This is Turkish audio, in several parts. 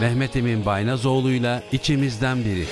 Mehmet Emin Baynazoğlu'yla içimizden biri.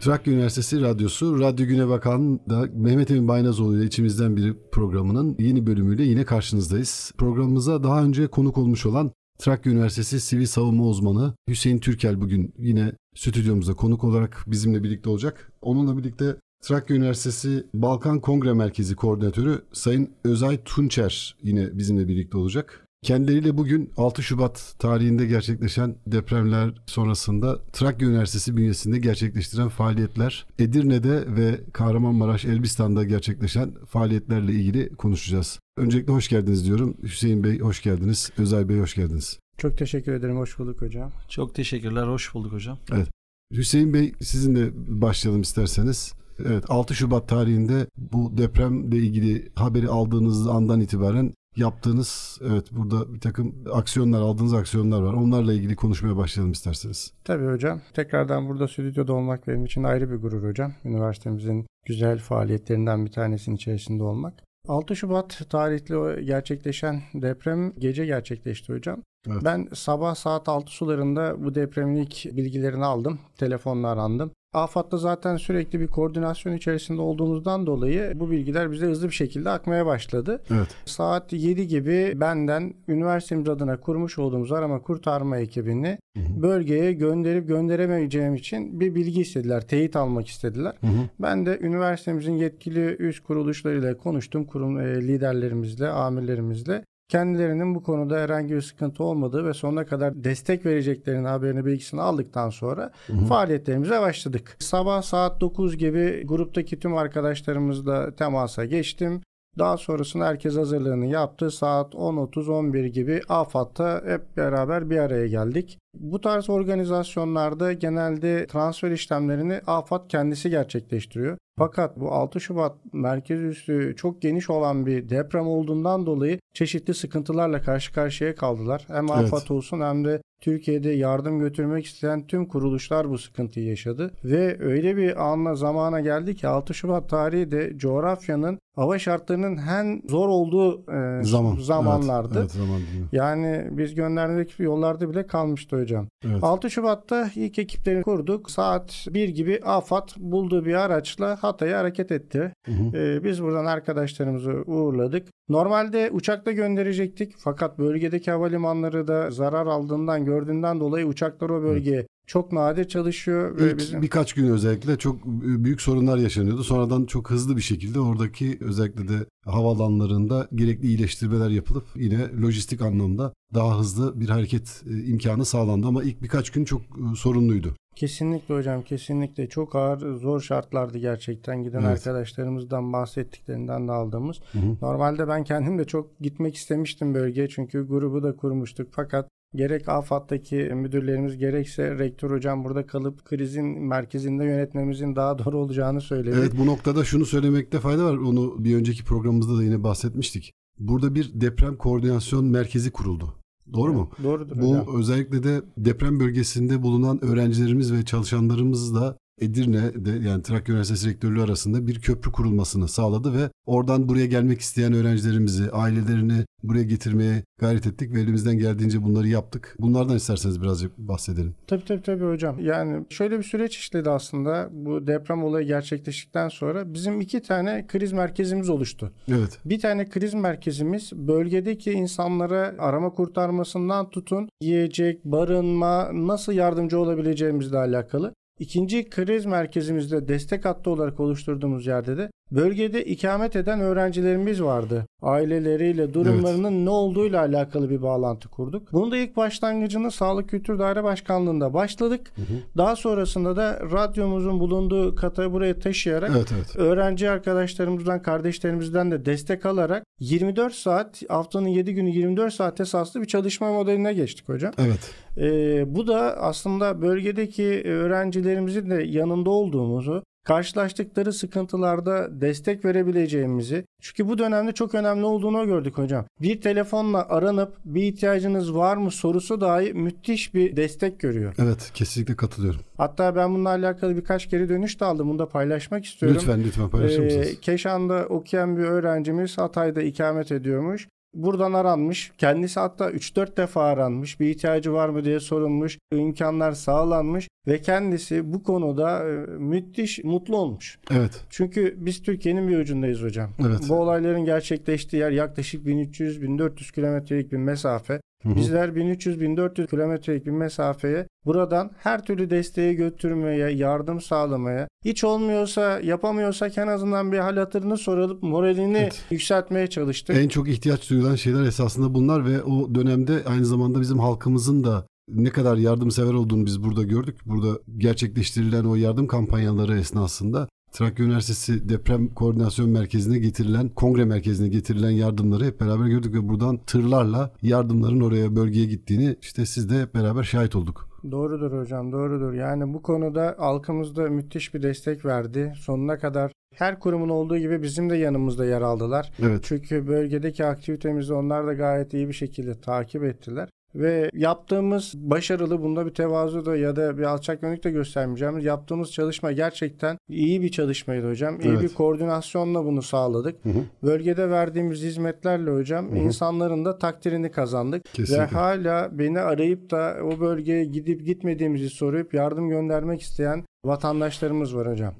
Trakya Üniversitesi Radyosu, Radyo Güne Bakan da Mehmet Emin Baynazoğlu ile içimizden biri programının yeni bölümüyle yine karşınızdayız. Programımıza daha önce konuk olmuş olan Trakya Üniversitesi Sivil Savunma Uzmanı Hüseyin Türkel bugün yine stüdyomuzda konuk olarak bizimle birlikte olacak. Onunla birlikte Trakya Üniversitesi Balkan Kongre Merkezi Koordinatörü Sayın Özay Tunçer yine bizimle birlikte olacak. Kendileriyle bugün 6 Şubat tarihinde gerçekleşen depremler sonrasında Trakya Üniversitesi bünyesinde gerçekleştiren faaliyetler, Edirne'de ve Kahramanmaraş Elbistan'da gerçekleşen faaliyetlerle ilgili konuşacağız. Öncelikle hoş geldiniz diyorum. Hüseyin Bey hoş geldiniz. Özay Bey hoş geldiniz. Çok teşekkür ederim. Hoş bulduk hocam. Çok teşekkürler. Hoş bulduk hocam. Evet. Hüseyin Bey sizinle başlayalım isterseniz. Evet 6 Şubat tarihinde bu depremle ilgili haberi aldığınız andan itibaren yaptığınız evet burada bir takım aksiyonlar aldığınız aksiyonlar var. Onlarla ilgili konuşmaya başlayalım isterseniz. Tabii hocam. Tekrardan burada stüdyoda olmak benim için ayrı bir gurur hocam. Üniversitemizin güzel faaliyetlerinden bir tanesinin içerisinde olmak. 6 Şubat tarihli gerçekleşen deprem gece gerçekleşti hocam. Evet. Ben sabah saat 6 sularında bu depremin ilk bilgilerini aldım. Telefonla arandım. AFAD'da zaten sürekli bir koordinasyon içerisinde olduğumuzdan dolayı bu bilgiler bize hızlı bir şekilde akmaya başladı. Evet. Saat 7 gibi benden üniversitemiz adına kurmuş olduğumuz arama kurtarma ekibini hı hı. bölgeye gönderip gönderemeyeceğim için bir bilgi istediler. Teyit almak istediler. Hı hı. Ben de üniversitemizin yetkili üst kuruluşlarıyla konuştum. Kurum e, liderlerimizle, amirlerimizle. Kendilerinin bu konuda herhangi bir sıkıntı olmadığı ve sonuna kadar destek vereceklerinin haberini bilgisini aldıktan sonra hı hı. faaliyetlerimize başladık. Sabah saat 9 gibi gruptaki tüm arkadaşlarımızla temasa geçtim. Daha sonrasında herkes hazırlığını yaptı. Saat 10.30-11 gibi AFAD'da hep beraber bir araya geldik. Bu tarz organizasyonlarda genelde transfer işlemlerini AFAD kendisi gerçekleştiriyor. Fakat bu 6 Şubat merkez üssü çok geniş olan bir deprem olduğundan dolayı çeşitli sıkıntılarla karşı karşıya kaldılar. Hem evet. AFAD olsun hem de Türkiye'de yardım götürmek isteyen tüm kuruluşlar bu sıkıntıyı yaşadı. Ve öyle bir anla zamana geldi ki 6 Şubat tarihi de coğrafyanın hava şartlarının en zor olduğu e, Zaman. zamanlardı. Evet, evet, zaman yani biz gönderdiğimiz yollarda bile kalmıştı hocam. Evet. 6 Şubat'ta ilk ekipleri kurduk. Saat 1 gibi AFAD bulduğu bir araçla Hatay'a hareket etti. Hı hı. Ee, biz buradan arkadaşlarımızı uğurladık. Normalde uçakla gönderecektik fakat bölgedeki havalimanları da zarar aldığından gördüğünden dolayı uçaklar o bölgeye evet çok nadir çalışıyor. İlk bizim... birkaç gün özellikle çok büyük sorunlar yaşanıyordu. Sonradan çok hızlı bir şekilde oradaki özellikle de havalanlarında gerekli iyileştirmeler yapılıp yine lojistik anlamda daha hızlı bir hareket e, imkanı sağlandı. Ama ilk birkaç gün çok e, sorunluydu. Kesinlikle hocam kesinlikle çok ağır zor şartlardı gerçekten giden evet. arkadaşlarımızdan bahsettiklerinden de aldığımız. Hı hı. Normalde ben kendim de çok gitmek istemiştim bölgeye çünkü grubu da kurmuştuk fakat gerek AFAD'daki müdürlerimiz gerekse rektör hocam burada kalıp krizin merkezinde yönetmemizin daha doğru olacağını söyledi. Evet bu noktada şunu söylemekte fayda var. Onu bir önceki programımızda da yine bahsetmiştik. Burada bir deprem koordinasyon merkezi kuruldu. Doğru mu? Doğrudur Bu hocam. özellikle de deprem bölgesinde bulunan öğrencilerimiz ve çalışanlarımız da Edirne'de yani Trakya Üniversitesi Rektörlüğü arasında bir köprü kurulmasını sağladı ve oradan buraya gelmek isteyen öğrencilerimizi, ailelerini buraya getirmeye gayret ettik ve elimizden geldiğince bunları yaptık. Bunlardan isterseniz birazcık bahsedelim. Tabii tabii tabii hocam. Yani şöyle bir süreç işledi aslında. Bu deprem olayı gerçekleştikten sonra bizim iki tane kriz merkezimiz oluştu. Evet. Bir tane kriz merkezimiz bölgedeki insanlara arama kurtarmasından tutun yiyecek, barınma, nasıl yardımcı olabileceğimizle alakalı. İkinci kriz merkezimizde destek hattı olarak oluşturduğumuz yerde de bölgede ikamet eden öğrencilerimiz vardı. Aileleriyle durumlarının evet. ne olduğuyla alakalı bir bağlantı kurduk. Bunu da ilk başlangıcını Sağlık Kültür Daire Başkanlığı'nda başladık. Hı hı. Daha sonrasında da radyomuzun bulunduğu katayı buraya taşıyarak evet, evet. öğrenci arkadaşlarımızdan, kardeşlerimizden de destek alarak 24 saat haftanın 7 günü 24 saat esaslı bir çalışma modeline geçtik hocam. Evet. Ee, bu da aslında bölgedeki öğrencilerimizin de yanında olduğumuzu karşılaştıkları sıkıntılarda destek verebileceğimizi çünkü bu dönemde çok önemli olduğunu gördük hocam. Bir telefonla aranıp bir ihtiyacınız var mı sorusu dahi müthiş bir destek görüyor. Evet kesinlikle katılıyorum. Hatta ben bununla alakalı birkaç geri dönüş de aldım. Bunu da paylaşmak istiyorum. Lütfen lütfen paylaşır mısınız? Ee, Keşan'da okuyan bir öğrencimiz Hatay'da ikamet ediyormuş. Buradan aranmış. Kendisi hatta 3-4 defa aranmış. Bir ihtiyacı var mı diye sorulmuş. İmkanlar sağlanmış ve kendisi bu konuda e, müthiş mutlu olmuş. Evet. Çünkü biz Türkiye'nin bir ucundayız hocam. Evet. Bu olayların gerçekleştiği yer yaklaşık 1300-1400 kilometrelik bir mesafe. Bizler 1300-1400 kilometrelik bir mesafeye buradan her türlü desteği götürmeye, yardım sağlamaya, hiç olmuyorsa yapamıyorsak en azından bir hal hatırını sorulup moralini Evet. yükseltmeye çalıştık. En çok ihtiyaç duyulan şeyler esasında bunlar ve o dönemde aynı zamanda bizim halkımızın da ne kadar yardımsever olduğunu biz burada gördük. Burada gerçekleştirilen o yardım kampanyaları esnasında Trakya Üniversitesi Deprem Koordinasyon Merkezi'ne getirilen, kongre merkezine getirilen yardımları hep beraber gördük ve buradan tırlarla yardımların oraya bölgeye gittiğini işte siz de hep beraber şahit olduk. Doğrudur hocam doğrudur. Yani bu konuda halkımız da müthiş bir destek verdi. Sonuna kadar her kurumun olduğu gibi bizim de yanımızda yer aldılar. Evet. Çünkü bölgedeki aktivitemizi onlar da gayet iyi bir şekilde takip ettiler. Ve yaptığımız başarılı bunda bir tevazu da ya da bir alçak gönüllük de göstermeyeceğim. Yaptığımız çalışma gerçekten iyi bir çalışmaydı hocam. İyi Evet. bir koordinasyonla bunu sağladık. Hı hı. Bölgede verdiğimiz hizmetlerle hocam hı. insanların da takdirini kazandık. Kesinlikle. Ve hala beni arayıp da o bölgeye gidip gitmediğimizi sorup yardım göndermek isteyen vatandaşlarımız var hocam.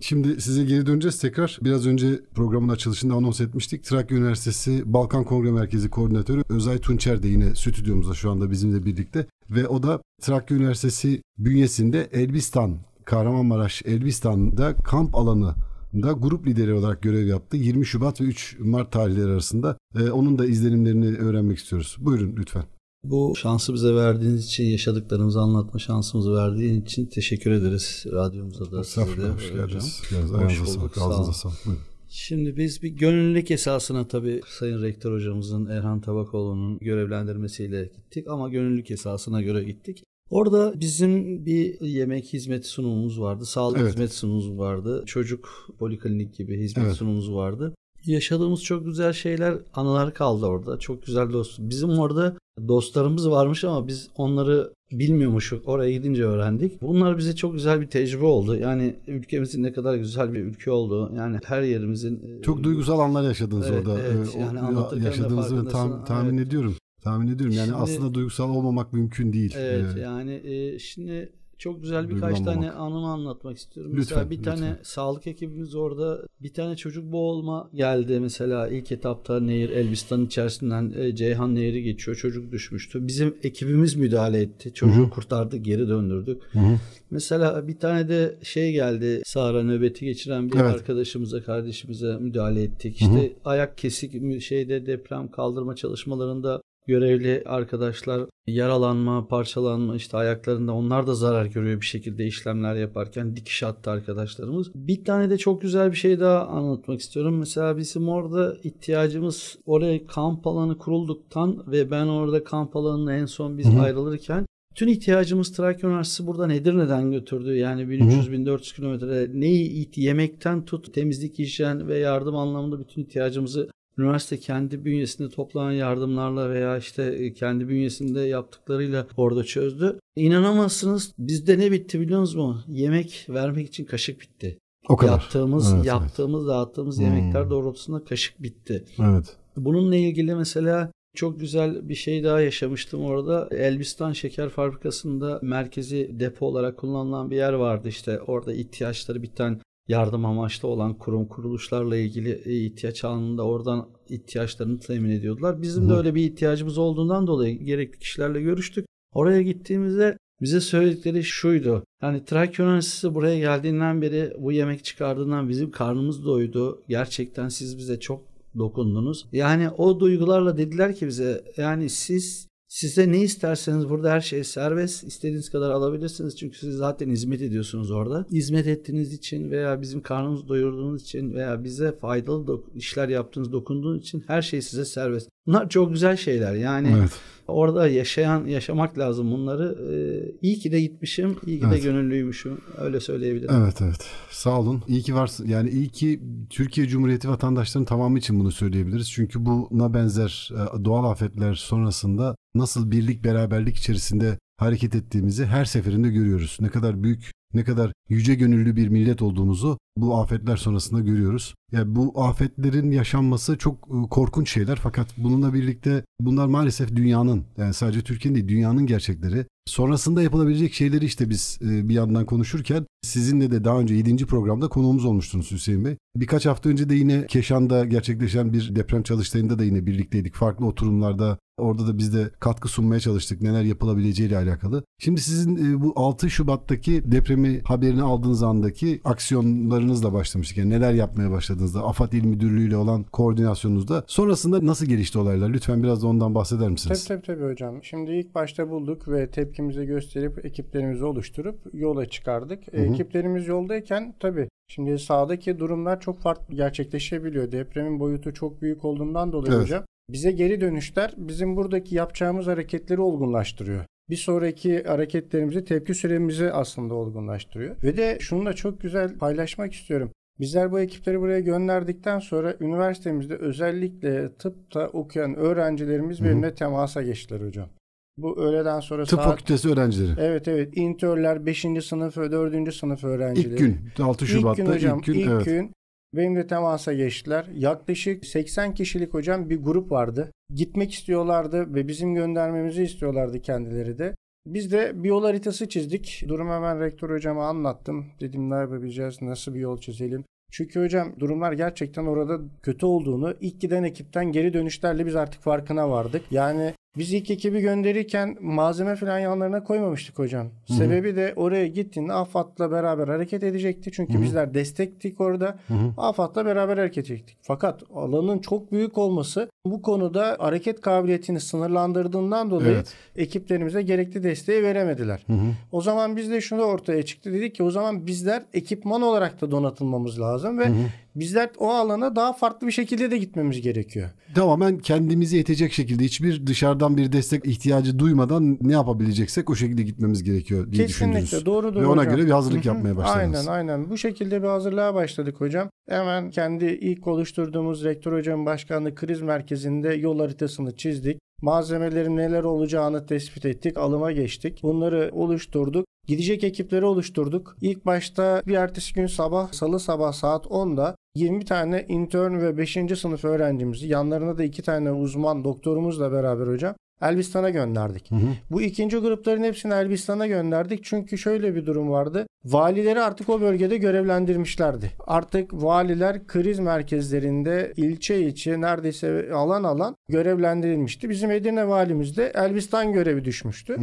Şimdi size geri döneceğiz tekrar. Biraz önce programın açılışında anons etmiştik. Trakya Üniversitesi Balkan Kongre Merkezi Koordinatörü Özay Tunçer de yine stüdyomuzda şu anda bizimle birlikte. Ve o da Trakya Üniversitesi bünyesinde Elbistan, Kahramanmaraş Elbistan'da kamp alanı da grup lideri olarak görev yaptı. 20 Şubat ve 3 Mart tarihleri arasında. Ee, onun da izlenimlerini öğrenmek istiyoruz. Buyurun lütfen. Bu şansı bize verdiğiniz için, yaşadıklarımızı anlatma şansımızı verdiğin için teşekkür ederiz radyomuza da size de hoş geldiniz. Ayağınıza sağlık, sağ olun. ağzınıza sağlık. Şimdi biz bir gönüllülük esasına tabii Sayın Rektör hocamızın Erhan Tabakoğlu'nun görevlendirmesiyle gittik ama gönüllülük esasına göre gittik. Orada bizim bir yemek hizmeti sunumumuz vardı, sağlık Evet. hizmet sunumumuz vardı, çocuk poliklinik gibi hizmet Evet. sunumumuz vardı. Yaşadığımız çok güzel şeyler, anılar kaldı orada. Çok güzel dost. Bizim orada dostlarımız varmış ama biz onları bilmiyormuşuk. Oraya gidince öğrendik. Bunlar bize çok güzel bir tecrübe oldu. Yani ülkemizin ne kadar güzel bir ülke olduğu. Yani her yerimizin e, Çok duygusal anlar yaşadınız Evet, orada. evet. Ee, Yani o- yaşadığınızı tam- tahmin Evet. ediyorum. Tahmin ediyorum. Yani Şimdi- aslında duygusal olmamak mümkün değil. Evet Ee, yani e, şimdi çok güzel birkaç tane anımı anlatmak istiyorum. Lütfen, mesela bir lütfen. tane sağlık ekibimiz orada bir tane çocuk boğulma geldi mesela ilk etapta nehir Elbistan içerisinden e, Ceyhan Nehri geçiyor. Çocuk düşmüştü. Bizim ekibimiz müdahale etti. Çocuğu Hı hı. kurtardık, geri döndürdük. Hı hı. Mesela bir tane de şey geldi. Sahra nöbeti geçiren bir Evet. arkadaşımıza, kardeşimize müdahale ettik. İşte ayak kesik şeyde deprem kaldırma çalışmalarında görevli arkadaşlar yaralanma, parçalanma işte ayaklarında onlar da zarar görüyor bir şekilde işlemler yaparken dikiş attı arkadaşlarımız. Bir tane de çok güzel bir şey daha anlatmak istiyorum. Mesela bizim orada ihtiyacımız oraya kamp alanı kurulduktan ve ben orada kamp alanına en son biz Hı hı. ayrılırken bütün ihtiyacımız Trakya Üniversitesi buradan Edirne'den götürdü. Yani 1300-1400 kilometre neyi yemekten tut temizlik, hijyen ve yardım anlamında bütün ihtiyacımızı üniversite kendi bünyesinde toplanan yardımlarla veya işte kendi bünyesinde yaptıklarıyla orada çözdü. İnanamazsınız bizde ne bitti biliyor musunuz? Yemek vermek için kaşık bitti. O kadar. Yaptığımız, Evet, yaptığımız, dağıttığımız Hmm. yemekler doğrultusunda kaşık bitti. Evet. Bununla ilgili mesela çok güzel bir şey daha yaşamıştım orada. Elbistan Şeker Fabrikası'nda merkezi depo olarak kullanılan bir yer vardı işte. Orada ihtiyaçları biten yardım amaçlı olan kurum kuruluşlarla ilgili e, ihtiyaç anında oradan ihtiyaçlarını temin ediyordular. Bizim de Hı. öyle bir ihtiyacımız olduğundan dolayı gerekli kişilerle görüştük. Oraya gittiğimizde bize söyledikleri şuydu. Yani Trakya Üniversitesi buraya geldiğinden beri bu yemek çıkardığından bizim karnımız doydu. Gerçekten siz bize çok dokundunuz. Yani o duygularla dediler ki bize yani siz Size ne isterseniz burada her şey serbest. İstediğiniz kadar alabilirsiniz. Çünkü siz zaten hizmet ediyorsunuz orada. Hizmet ettiğiniz için veya bizim karnımızı doyurduğunuz için veya bize faydalı işler yaptığınız, dokunduğunuz için her şey size serbest. Bunlar çok güzel şeyler. Yani Evet. orada yaşayan, yaşamak lazım bunları. Ee, iyi ki de gitmişim, iyi ki Evet. de gönüllüymüşüm. Öyle söyleyebilirim. Evet evet. Sağ olun. İyi ki varsın. Yani iyi ki Türkiye Cumhuriyeti vatandaşlarının tamamı için bunu söyleyebiliriz. Çünkü buna benzer e, doğal afetler sonrasında nasıl birlik beraberlik içerisinde hareket ettiğimizi her seferinde görüyoruz. Ne kadar büyük, ne kadar yüce gönüllü bir millet olduğumuzu bu afetler sonrasında görüyoruz. Yani bu afetlerin yaşanması çok e, korkunç şeyler fakat bununla birlikte bunlar maalesef dünyanın yani sadece Türkiye'nin değil dünyanın gerçekleri. Sonrasında yapılabilecek şeyleri işte biz e, bir yandan konuşurken sizinle de daha önce 7. programda konuğumuz olmuştunuz Hüseyin Bey. Birkaç hafta önce de yine Keşan'da gerçekleşen bir deprem çalıştayında da yine birlikteydik. Farklı oturumlarda orada da biz de katkı sunmaya çalıştık neler yapılabileceğiyle alakalı. Şimdi sizin e, bu 6 Şubat'taki depremi haberini aldığınız andaki aksiyonlarınızla başlamıştık. Yani neler yapmaya başladığınızda AFAD İl Müdürlüğü ile olan koordinasyonunuzda sonrasında nasıl gelişti olaylar? Lütfen biraz da ondan bahseder misiniz? Tabii tabii tabii hocam. Şimdi ilk başta bulduk ve tepkimizi gösterip ekiplerimizi oluşturup yola çıkardık. E, Ekiplerimiz yoldayken tabii şimdi sahadaki durumlar çok farklı gerçekleşebiliyor. Depremin boyutu çok büyük olduğundan dolayı Evet. hocam. Bize geri dönüşler bizim buradaki yapacağımız hareketleri olgunlaştırıyor. Bir sonraki hareketlerimizi, tepki süremizi aslında olgunlaştırıyor. Ve de şunu da çok güzel paylaşmak istiyorum. Bizler bu ekipleri buraya gönderdikten sonra üniversitemizde özellikle tıpta okuyan öğrencilerimiz benimle temasa geçtiler hocam. Bu öğleden sonra Tıp saat... fakültesi öğrencileri. Evet evet intörler 5. sınıf ve 4. sınıf öğrencileri. İlk gün 6 Şubat'ta İlk gün hocam ilk gün ilk evet. gün benimle temasa geçtiler. Yaklaşık 80 kişilik hocam bir grup vardı. Gitmek istiyorlardı ve bizim göndermemizi istiyorlardı kendileri de. Biz de bir yol haritası çizdik. Durumu hemen rektör hocama anlattım. Dedim ne yapabileceğiz, nasıl bir yol çizelim. Çünkü hocam durumlar gerçekten orada kötü olduğunu ilk giden ekipten geri dönüşlerle biz artık farkına vardık. Yani biz ilk ekibi gönderirken malzeme falan yanlarına koymamıştık hocam. Sebebi de oraya gittiğinde AFAD'la beraber hareket edecekti. Çünkü bizler destektik orada. AFAD'la beraber hareket edecektik. Fakat alanın çok büyük olması bu konuda hareket kabiliyetini sınırlandırdığından dolayı Evet. ekiplerimize gerekli desteği veremediler. O zaman biz de şunu ortaya çıktı. Dedik ki o zaman bizler ekipman olarak da donatılmamız lazım ve bizler o alana daha farklı bir şekilde de gitmemiz gerekiyor. Tamamen kendimizi yetecek şekilde hiçbir dışarıdan bir destek ihtiyacı duymadan ne yapabileceksek o şekilde gitmemiz gerekiyor diye düşündünüz. Kesinlikle doğrudur Ve ona hocam. göre bir hazırlık yapmaya başladınız. Aynen aynen. Bu şekilde bir hazırlığa başladık hocam. Hemen kendi ilk oluşturduğumuz rektör hocam başkanlığı kriz merkezinde yol haritasını çizdik. Malzemelerin neler olacağını tespit ettik. Alıma geçtik. Bunları oluşturduk. Gidecek ekipleri oluşturduk. İlk başta bir ertesi gün sabah salı sabah saat 10'da 20 tane intern ve 5. sınıf öğrencimizi yanlarına da 2 tane uzman doktorumuzla beraber hocam Elbistan'a gönderdik. Bu ikinci grupların hepsini Elbistan'a gönderdik. Çünkü şöyle bir durum vardı. Valileri artık o bölgede görevlendirmişlerdi. Artık valiler kriz merkezlerinde ilçe ilçe neredeyse alan alan görevlendirilmişti. Bizim Edirne valimiz de Elbistan görevi düşmüştü.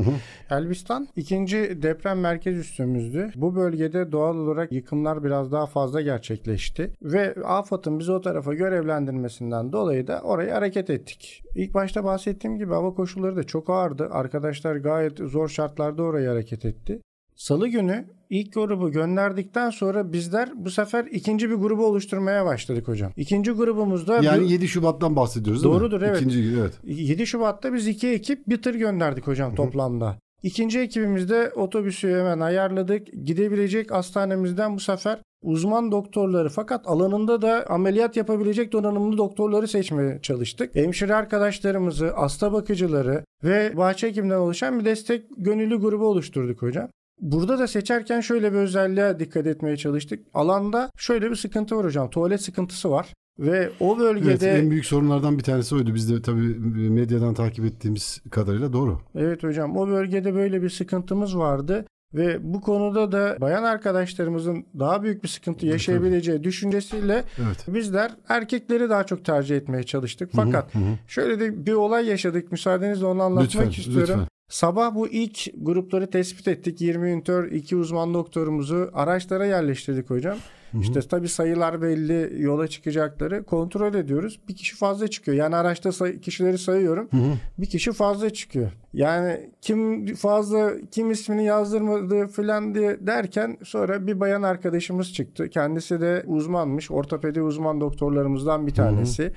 Elbistan ikinci deprem merkez üssümüzdü. Bu bölgede doğal olarak yıkımlar biraz daha fazla gerçekleşti. Ve AFAD'ın bizi o tarafa görevlendirmesinden dolayı da oraya hareket ettik. İlk başta bahsettiğim gibi hava koşulları da çok ağırdı. Arkadaşlar gayet zor şartlarda oraya hareket etti. Salı günü ilk grubu gönderdikten sonra bizler bu sefer ikinci bir grubu oluşturmaya başladık hocam. İkinci grubumuzda Yani bir- 7 Şubat'tan bahsediyoruz değil mi? Doğrudur, evet. İkinci evet. 7 Şubat'ta biz iki ekip bir tır gönderdik hocam toplamda. İkinci ekibimizde otobüsü hemen ayarladık. Gidebilecek hastanemizden bu sefer uzman doktorları fakat alanında da ameliyat yapabilecek donanımlı doktorları seçmeye çalıştık. Hemşire arkadaşlarımızı, hasta bakıcıları ve bahçe hekimden oluşan bir destek gönüllü grubu oluşturduk hocam. Burada da seçerken şöyle bir özelliğe dikkat etmeye çalıştık. Alanda şöyle bir sıkıntı var hocam. Tuvalet sıkıntısı var. Ve o Evet, bölgede en büyük sorunlardan bir tanesi oydu. Biz de tabii medyadan takip ettiğimiz kadarıyla doğru. Evet hocam o bölgede böyle bir sıkıntımız vardı ve bu konuda da bayan arkadaşlarımızın daha büyük bir sıkıntı yaşayabileceği düşüncesiyle Evet. bizler erkekleri daha çok tercih etmeye çalıştık. Fakat şöyle de bir olay yaşadık müsaadenizle onu anlatmak Lütfen, istiyorum. lütfen. Sabah bu ilk grupları tespit ettik. 20 ünitör, 2 uzman doktorumuzu araçlara yerleştirdik hocam. İşte tabii sayılar belli, yola çıkacakları kontrol ediyoruz. Bir kişi fazla çıkıyor. Yani araçta say- kişileri sayıyorum. Bir kişi fazla çıkıyor. Yani kim fazla, kim ismini yazdırmadı falan diye derken sonra bir bayan arkadaşımız çıktı. Kendisi de uzmanmış. Ortopedi uzman doktorlarımızdan bir tanesi.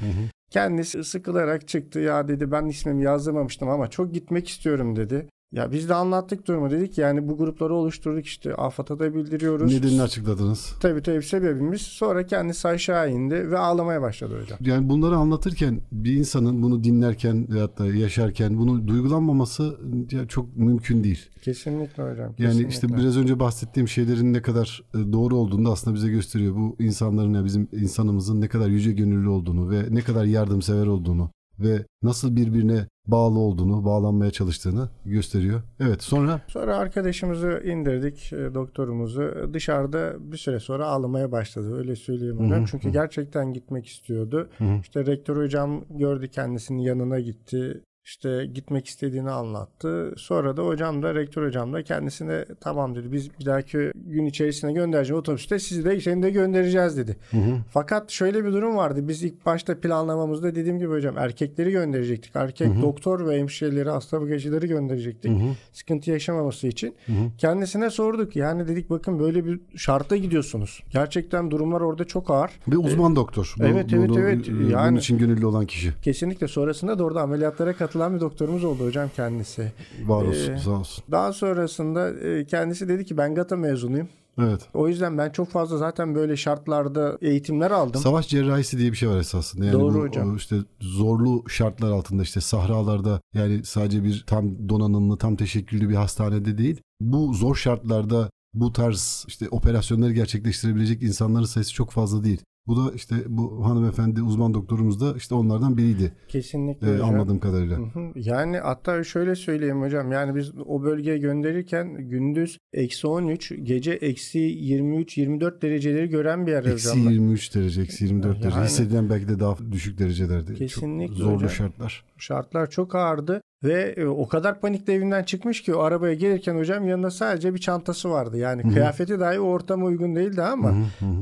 Kendisi sıkılarak çıktı. Ya dedi ben ismimi yazdırmamıştım ama çok gitmek istiyorum dedi. Ya biz de anlattık durumu dedik yani bu grupları oluşturduk işte AFAD'a da bildiriyoruz. Nedenini açıkladınız. Tabii tabii sebebimiz. Sonra kendisi aşağı indi ve ağlamaya başladı hocam. Yani bunları anlatırken bir insanın bunu dinlerken veyahut da yaşarken bunu duygulanmaması çok mümkün değil. Kesinlikle hocam. Yani kesinlikle. işte biraz önce bahsettiğim şeylerin ne kadar e, doğru olduğunu da aslında bize gösteriyor. Bu insanların ya bizim insanımızın ne kadar yüce gönüllü olduğunu ve ne kadar yardımsever olduğunu ve nasıl birbirine bağlı olduğunu, bağlanmaya çalıştığını gösteriyor. Evet sonra Sonra arkadaşımızı indirdik e, doktorumuzu. Dışarıda bir süre sonra ağlamaya başladı. Öyle söyleyeyim hocam. Çünkü gerçekten gitmek istiyordu. İşte rektör hocam gördü kendisinin yanına gitti. İşte gitmek istediğini anlattı. Sonra da hocam da rektör hocam da kendisine tamam dedi. Biz bir dahaki gün içerisinde göndereceğiz otobüste sizi de seni de göndereceğiz dedi. Fakat şöyle bir durum vardı. Biz ilk başta planlamamızda dediğim gibi hocam erkekleri gönderecektik. Erkek doktor ve hemşireleri, hasta bagajcıları gönderecektik. Sıkıntı yaşamaması için. Kendisine sorduk. Yani dedik bakın böyle bir şartta gidiyorsunuz. Gerçekten durumlar orada çok ağır. bir uzman doktor. Bu- evet, evet, bunu- evet. e, Bunun Yani- için gönüllü olan kişi. Kesinlikle sonrasında da orada ameliyatlara katılan bir doktorumuz oldu hocam kendisi. Var olsun, Ee, sağ olsun. Daha sonrasında e, kendisi dedi ki ben GATA mezunuyum. Evet. O yüzden ben çok fazla zaten böyle şartlarda eğitimler aldım. Savaş cerrahisi diye bir şey var esasında. Yani Doğru bu, hocam. işte zorlu şartlar altında işte sahralarda yani sadece bir tam donanımlı, tam teşekküllü bir hastanede değil. Bu zor şartlarda bu tarz işte operasyonları gerçekleştirebilecek insanların sayısı çok fazla değil. Bu da işte bu hanımefendi uzman doktorumuz da işte onlardan biriydi. Kesinlikle Ee, hocam. anladığım kadarıyla. Hı hı. Yani hatta şöyle söyleyeyim hocam. Yani biz o bölgeye gönderirken gündüz eksi 13, gece eksi 23-24 dereceleri gören bir yer Eksi hocam. 23 derece, eksi 24 derece. Yani- Hissedilen belki de daha düşük derecelerde. Kesinlikle Çok zorlu hocam. şartlar. Şartlar çok ağırdı ve e, o kadar panikle evinden çıkmış ki o arabaya gelirken hocam yanında sadece bir çantası vardı. Yani kıyafeti dahi o ortama uygun değildi ama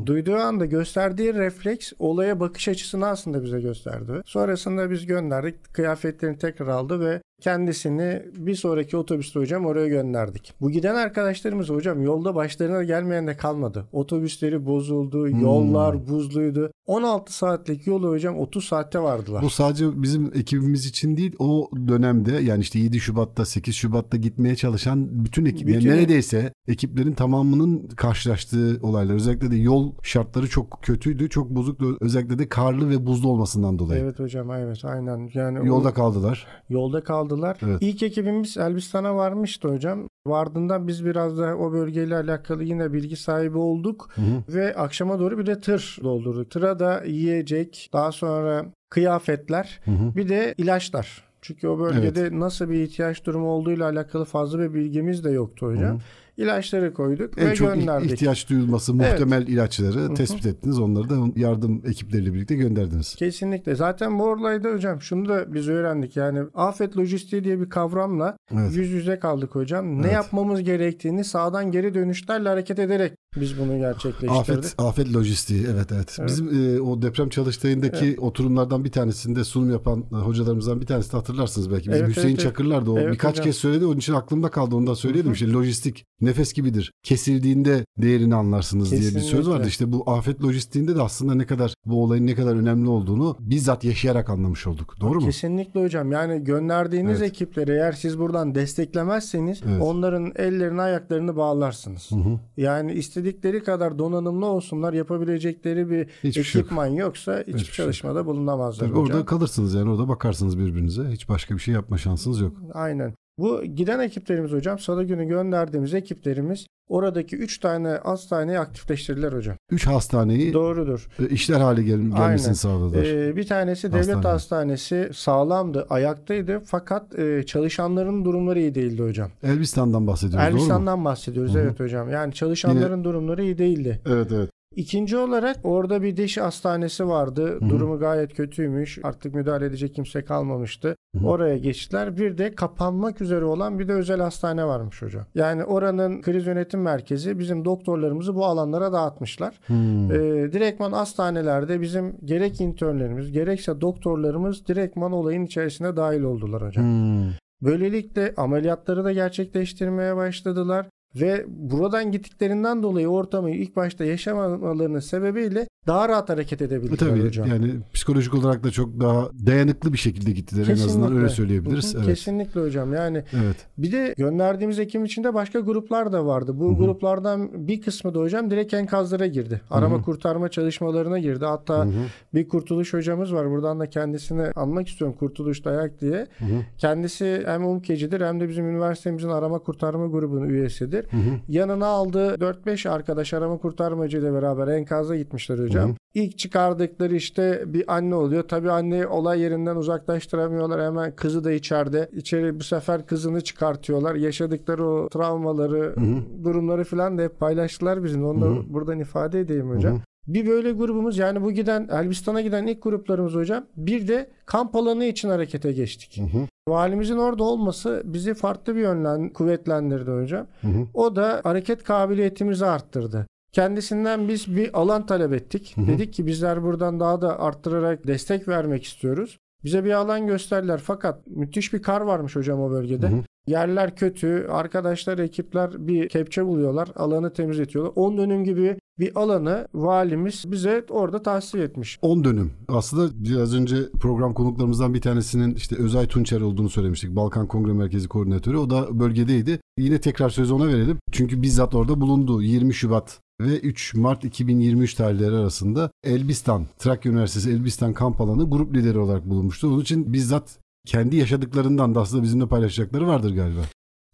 duyduğu anda gösterdiği refleks olaya bakış açısını aslında bize gösterdi. Sonrasında biz gönderdik. Kıyafetlerini tekrar aldı ve kendisini bir sonraki otobüste hocam oraya gönderdik. Bu giden arkadaşlarımız hocam yolda başlarına gelmeyen de kalmadı. Otobüsleri bozuldu, yollar buzluydu. 16 saatlik yolu hocam 30 saatte vardılar. Bu sadece bizim ekibimiz için değil o dönemde yani işte 7 Şubat'ta 8 Şubat'ta gitmeye çalışan bütün ekip yani Bütün- neredeyse ekiplerin tamamının karşılaştığı olaylar. Özellikle de yol şartları çok kötüydü, çok bozuktu. Özellikle de karlı ve buzlu olmasından dolayı. Evet hocam evet aynen. Yani o- Yolda kaldılar. yolda kaldılar. Evet. İlk ekibimiz Elbistan'a varmıştı hocam. Vardığında biz biraz da o bölgeyle alakalı yine bilgi sahibi olduk ve akşama doğru bir de tır doldurduk. Tıra da yiyecek, daha sonra kıyafetler, bir de ilaçlar. Çünkü o bölgede nasıl bir ihtiyaç durumu olduğuyla alakalı fazla bir bilgimiz de yoktu hocam. İlaçları koyduk En ve çok gönderdik. ihtiyaç duyulması muhtemel ilaçları tespit ettiniz. Onları da yardım ekipleriyle birlikte gönderdiniz. Kesinlikle. Zaten bu olayda hocam şunu da biz öğrendik. Yani afet lojistiği diye bir kavramla Evet. yüz yüze kaldık hocam. Ne Evet. yapmamız gerektiğini sağdan geri dönüşlerle hareket ederek biz bunu gerçekleştirdik. Afet, afet lojistiği evet evet. Bizim e, o deprem çalıştayındaki oturumlardan bir tanesinde sunum yapan e, hocalarımızdan bir tanesi de hatırlarsınız belki. Bizim Evet, Hüseyin evet, evet. Çakırlar da o Evet birkaç hocam. kez söyledi. Onun için aklımda kaldı. Onu da söyleyelim. İşte lojistik nefes gibidir. Kesildiğinde değerini anlarsınız diye bir söz Kesinlikle. vardı. İşte bu afet lojistiğinde de aslında ne kadar bu olayın ne kadar önemli olduğunu bizzat yaşayarak anlamış olduk. Doğru mu? Kesinlikle hocam. Yani gönderdiğiniz Evet. ekipleri eğer siz buradan desteklemezseniz Evet. onların ellerini ayaklarını bağlarsınız. Yani istedikleri kadar donanımlı olsunlar yapabilecekleri bir Hiçbir şey yok. ekipman yoksa hiçbir, Hiçbir şey çalışmada bulunamazlar Tabii hocam. orada kalırsınız yani orada bakarsınız birbirinize. Hiç başka bir şey yapma şansınız yok. Aynen. Bu giden ekiplerimiz hocam salı günü gönderdiğimiz ekiplerimiz oradaki 3 tane hastaneyi aktifleştirdiler hocam. Üç hastaneyi Doğrudur. e, işler hale gel gelmesini Aynen. sağladılar. Ee, bir tanesi devlet Hastane. hastanesi sağlamdı, ayaktaydı fakat e, çalışanların durumları iyi değildi hocam. Elbistan'dan bahsediyoruz doğru mu? Elbistan'dan bahsediyoruz evet hocam. Yani çalışanların durumları iyi değildi. Evet evet. İkinci olarak orada bir diş hastanesi vardı. Hı hı. Durumu gayet kötüymüş. Artık müdahale edecek kimse kalmamıştı. Hı hı. Oraya geçtiler. Bir de kapanmak üzere olan bir de özel hastane varmış hocam. Yani oranın kriz yönetim merkezi bizim doktorlarımızı bu alanlara dağıtmışlar. Hmm. Ee, direktman hastanelerde bizim gerek internlerimiz gerekse doktorlarımız direktman olayın içerisine dahil oldular hocam. Hmm. Böylelikle ameliyatları da gerçekleştirmeye başladılar ve buradan gittiklerinden dolayı ortamı ilk başta yaşamalarının sebebiyle daha rahat hareket E edebildiler tabii hocam. yani psikolojik olarak da çok daha dayanıklı bir şekilde gittiler en azından Kesinlikle. öyle söyleyebiliriz. Hı hı, Evet. Kesinlikle hocam. Yani Evet. bir de gönderdiğimiz ekim içinde başka gruplar da vardı. Bu Hı hı. gruplardan bir kısmı da hocam direkt enkazlara girdi. Arama Hı hı. kurtarma çalışmalarına girdi. Hatta Hı hı. bir Kurtuluş hocamız var. Buradan da kendisini anmak istiyorum. Kurtuluş Dayak diye. Hı hı. Kendisi hem UMKE'cidir hem de bizim üniversitemizin arama kurtarma grubunun üyesidir. Hı hı. Yanına aldığı 4-5 arkadaş arama kurtarmacı ile beraber enkaza gitmişler hocam. Hı hı. İlk çıkardıkları işte bir anne oluyor. Tabii anneyi olay yerinden uzaklaştıramıyorlar. Hemen kızı da içeride. İçeri bu sefer kızını çıkartıyorlar. Yaşadıkları o travmaları, Hı hı. durumları falan da hep paylaştılar bizimle. Onu da Hı hı. buradan ifade edeyim hocam. Hı hı. Bir böyle grubumuz yani bu giden Elbistan'a giden ilk gruplarımız hocam. Bir de kamp alanı için harekete geçtik. Hı hı. Valimizin orada olması bizi farklı bir yönden kuvvetlendirdi hocam. Hı hı. O da hareket kabiliyetimizi arttırdı. Kendisinden biz bir alan talep ettik. Hı hı. Dedik ki bizler buradan daha da arttırarak destek vermek istiyoruz. Bize bir alan gösterdiler fakat müthiş bir kar varmış hocam o bölgede. Hı hı. Yerler kötü. Arkadaşlar, ekipler bir kepçe buluyorlar. Alanı temizletiyorlar. 10 dönüm gibi bir alanı valimiz bize orada tahsis etmiş. 10 dönüm. Aslında biraz önce program konuklarımızdan bir tanesinin işte Özay Tunçer olduğunu söylemiştik. Balkan Kongre Merkezi Koordinatörü. O da bölgedeydi. Yine tekrar sözü ona verelim. Çünkü bizzat orada bulundu. 20 Şubat ve 3 Mart 2023 tarihleri arasında Elbistan, Trakya Üniversitesi Elbistan kamp alanı grup lideri olarak bulunmuştu. Onun için bizzat kendi yaşadıklarından da aslında bizimle paylaşacakları vardır galiba.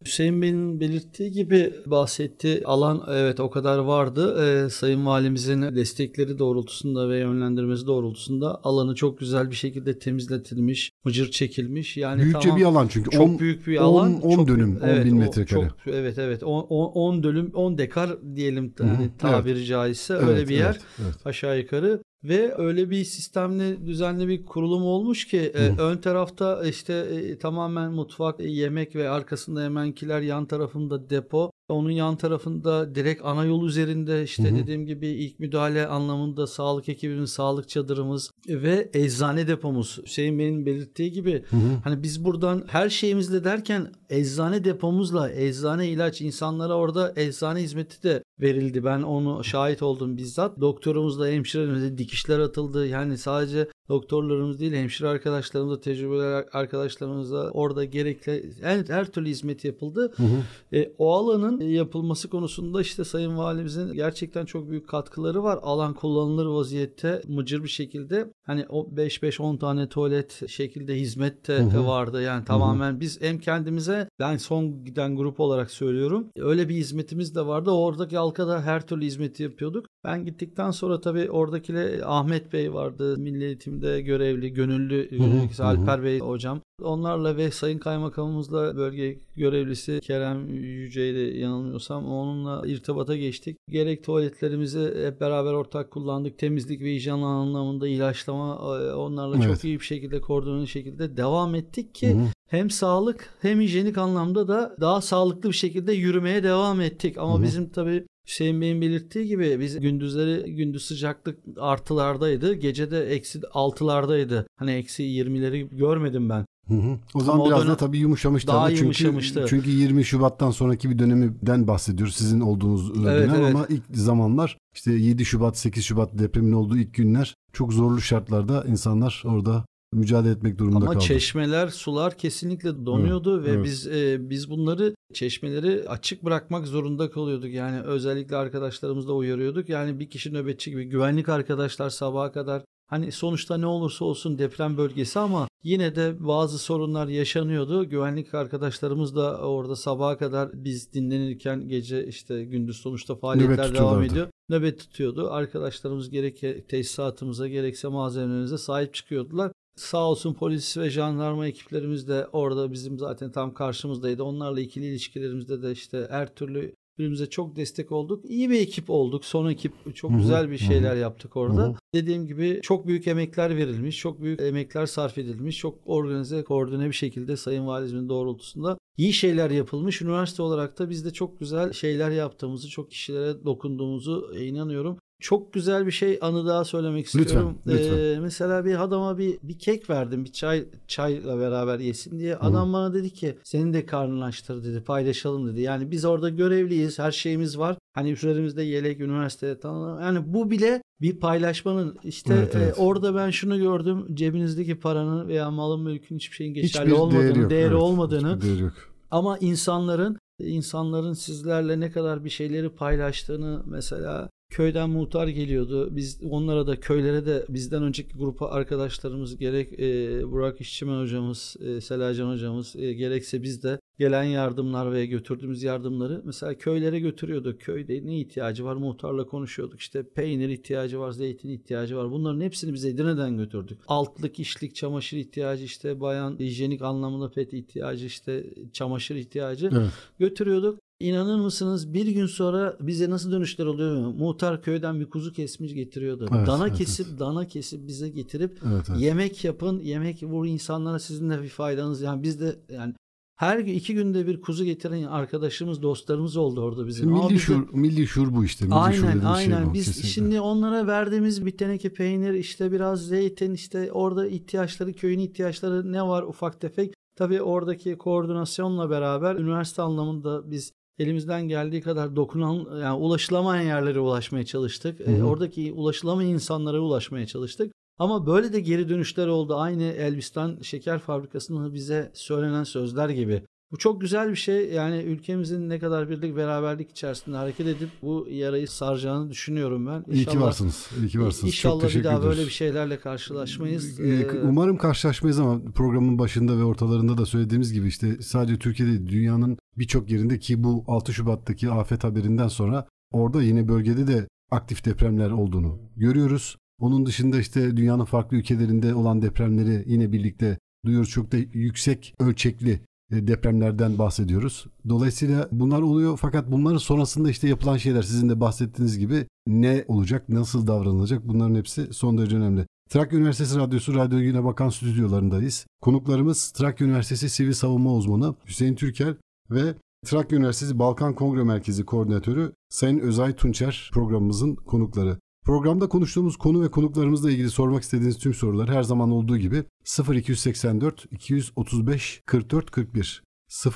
Hüseyin Bey'in belirttiği gibi bahsettiği alan evet o kadar vardı. Ee, Sayın Valimizin destekleri doğrultusunda ve yönlendirmesi doğrultusunda alanı çok güzel bir şekilde temizletilmiş, mıcır çekilmiş. Yani Büyükçe tamam, bir alan çünkü. çok 10 büyük bir on- alan. on çok dönüm, büyük- 10 bin o metrekare. Çok, evet evet 10 dönüm 10 dekar diyelim hani tabiri caizse öyle Evet, bir yer evet, evet. aşağı yukarı ve öyle bir sistemli düzenli bir kurulum olmuş ki e, ön tarafta işte e, tamamen mutfak, e, yemek ve arkasında hemenkiler yan tarafında depo. Onun yan tarafında direkt ana yol üzerinde işte Hı hı. dediğim gibi ilk müdahale anlamında sağlık ekibimiz, sağlık çadırımız ve eczane depomuz. Hüseyin Bey'in belirttiği gibi Hı hı. Hani biz buradan her şeyimizle derken eczane depomuzla eczane ilaç insanlara orada eczane hizmeti de verildi. Ben onu şahit oldum bizzat. Doktorumuzla hemşiremizle dikişler atıldı. Yani sadece doktorlarımız değil hemşire arkadaşlarımızla tecrübeli arkadaşlarımızla orada gerekli her, her türlü hizmet yapıldı. Hı hı. E, o alanın yapılması konusunda işte Sayın Valimizin gerçekten çok büyük katkıları var. Alan kullanılır vaziyette mıcır bir şekilde hani o 5-5-10 tane tuvalet şekilde hizmet de Hı hı. vardı. Yani tamamen biz hem kendimize ben son giden grup olarak söylüyorum. Öyle bir hizmetimiz de vardı. Oradaki halka da her türlü hizmeti yapıyorduk. Ben gittikten sonra tabii oradakile Ahmet Bey vardı. Milli Eğitim'de görevli, gönüllü Hı hı, yöneticisi hı. Alper Bey hocam. Onlarla ve Sayın Kaymakamımızla bölge görevlisi Kerem Yüce'yle yanılmıyorsam onunla irtibata geçtik. Gerek tuvaletlerimizi hep beraber ortak kullandık. Temizlik ve hijyen anlamında ilaçlama e, onlarla Evet. çok iyi bir şekilde koordineli şekilde devam ettik ki Hı hı. hem sağlık hem hijyenik anlamda da daha sağlıklı bir şekilde yürümeye devam ettik. Ama Hı hı. bizim tabii Hüseyin Bey'in belirttiği gibi biz gündüzleri gündüz sıcaklık artılardaydı. Gece de eksi altılardaydı. Hani eksi 20'leri görmedim ben. Hı hı. O zaman Ama o biraz dönem da tabii yumuşamıştı. daha çünkü, yumuşamıştı. Çünkü 20 Şubat'tan sonraki bir dönemden bahsediyoruz. Sizin olduğunuz Evet, dönem evet. ama ilk zamanlar işte 7 Şubat 8 Şubat depremin olduğu ilk günler çok zorlu şartlarda insanlar orada mücadele etmek durumunda Ama kaldı. çeşmeler, sular kesinlikle donuyordu Evet, ve evet. biz e, biz bunları çeşmeleri açık bırakmak zorunda kalıyorduk. Yani özellikle arkadaşlarımızla uyarıyorduk. Yani bir kişi nöbetçi gibi güvenlik arkadaşlar sabaha kadar Hani sonuçta ne olursa olsun deprem bölgesi ama yine de bazı sorunlar yaşanıyordu. Güvenlik arkadaşlarımız da orada sabaha kadar biz dinlenirken gece işte gündüz sonuçta faaliyetler devam ediyor. Nöbet tutuyordu. Arkadaşlarımız gerek tesisatımıza gerekse malzemelerimize sahip çıkıyordular. Sağ olsun polis ve jandarma ekiplerimiz de orada bizim zaten tam karşımızdaydı. Onlarla ikili ilişkilerimizde de işte her türlü Birbirimize çok destek olduk. İyi bir ekip olduk. Son ekip çok Hı hı, güzel bir şeyler yaptık orada. Hı hı. Dediğim gibi çok büyük emekler verilmiş. Çok büyük emekler sarf edilmiş. Çok organize, koordine bir şekilde Sayın Valimizin doğrultusunda iyi şeyler yapılmış. Üniversite olarak da biz de çok güzel şeyler yaptığımızı, çok kişilere dokunduğumuzu inanıyorum. Çok güzel bir şey anı daha söylemek Lütfen, istiyorum. lütfen. Ee, mesela bir adama bir bir kek verdim. Bir çay çayla beraber yesin diye. Adam bana dedi ki senin de karnını açtır dedi. Paylaşalım dedi. Yani biz orada görevliyiz. Her şeyimiz var. Hani üzerimizde yelek, üniversite tanı- Yani bu bile bir paylaşmanın işte Evet, evet. e, orada ben şunu gördüm. Cebinizdeki paranın veya malın mülkün hiçbir şeyin geçerli Hiçbir olmadığını, değeri yok. değeri Evet, olmadığını değeri yok. ama insanların insanların sizlerle ne kadar bir şeyleri paylaştığını mesela köyden muhtar geliyordu. Biz onlara da köylere de bizden önceki grupa arkadaşlarımız gerek e, Burak İşçimen hocamız, e, Selacan hocamız e, gerekse biz de gelen yardımlar ve götürdüğümüz yardımları mesela köylere götürüyorduk. Köyde ne ihtiyacı var muhtarla konuşuyorduk. İşte peynir ihtiyacı var, zeytin ihtiyacı var. Bunların hepsini biz Edirne'den götürdük. Altlık, işlik, çamaşır ihtiyacı işte bayan hijyenik anlamında pet ihtiyacı işte çamaşır ihtiyacı Evet. götürüyorduk. İnanır mısınız bir gün sonra bize nasıl dönüşler oluyor mu? Muhtar köyden bir kuzu kesmiş getiriyordu. Evet, dana evet, kesip dana kesip bize getirip Evet, evet. yemek yapın. Yemek bu insanlara sizin de bir faydanız. Yani biz de yani her gün iki günde bir kuzu getiren arkadaşımız, dostlarımız oldu orada bizim. Milli biz de- şuur, milli şuur bu işte. Milli Aynen dediğimiz aynen. şey bu. Biz kesinlikle. şimdi onlara verdiğimiz bir teneke peynir işte biraz zeytin işte orada ihtiyaçları köyün ihtiyaçları ne var ufak tefek. Tabii oradaki koordinasyonla beraber üniversite anlamında biz elimizden geldiği kadar dokunan yani ulaşılamayan yerlere ulaşmaya çalıştık. Hı hı. oradaki ulaşılamayan insanlara ulaşmaya çalıştık. Ama böyle de geri dönüşler oldu. Aynı Elbistan Şeker Fabrikası'nın bize söylenen sözler gibi. Bu çok güzel bir şey. Yani ülkemizin ne kadar birlik beraberlik içerisinde hareket edip bu yarayı saracağını düşünüyorum ben. İyi ki varsınız. İyi ki varsınız. İnşallah Çok bir teşekkür daha ediyoruz. böyle bir şeylerle karşılaşmayız. Ee, Ee, Umarım karşılaşmayız ama programın başında ve ortalarında da söylediğimiz gibi işte sadece Türkiye'de dünyanın birçok yerinde ki bu 6 Şubat'taki afet haberinden sonra orada yine bölgede de aktif depremler olduğunu görüyoruz. Onun dışında işte dünyanın farklı ülkelerinde olan depremleri yine birlikte duyuyoruz. Çok da yüksek ölçekli depremlerden bahsediyoruz. Dolayısıyla bunlar oluyor fakat bunların sonrasında işte yapılan şeyler sizin de bahsettiğiniz gibi ne olacak, nasıl davranılacak bunların hepsi son derece önemli. Trakya Üniversitesi Radyosu Radyo Güne Bakan stüdyolarındayız. Konuklarımız Trakya Üniversitesi Sivil Savunma Uzmanı Hüseyin Türkel ve Trakya Üniversitesi Balkan Kongre Merkezi Koordinatörü Sayın Özay Tunçer programımızın konukları. Programda konuştuğumuz konu ve konuklarımızla ilgili sormak istediğiniz tüm sorular her zaman olduğu gibi 0284 235 44 41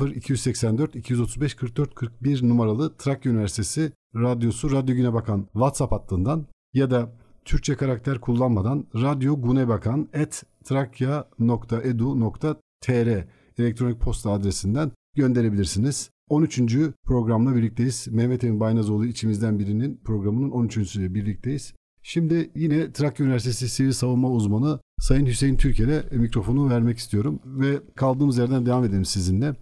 0284 235 44 41 numaralı Trakya Üniversitesi Radyosu Radyo Güne Bakan WhatsApp hattından ya da Türkçe karakter kullanmadan Radyo Güne Bakan et trakya.edu.tr elektronik posta adresinden gönderebilirsiniz. 13. programla birlikteyiz. Mehmet Emin Baynazoğlu içimizden birinin programının 13. birlikteyiz. Şimdi yine Trakya Üniversitesi Sivil Savunma Uzmanı Sayın Hüseyin Türkel'e mikrofonu vermek istiyorum ve kaldığımız yerden devam edelim sizinle.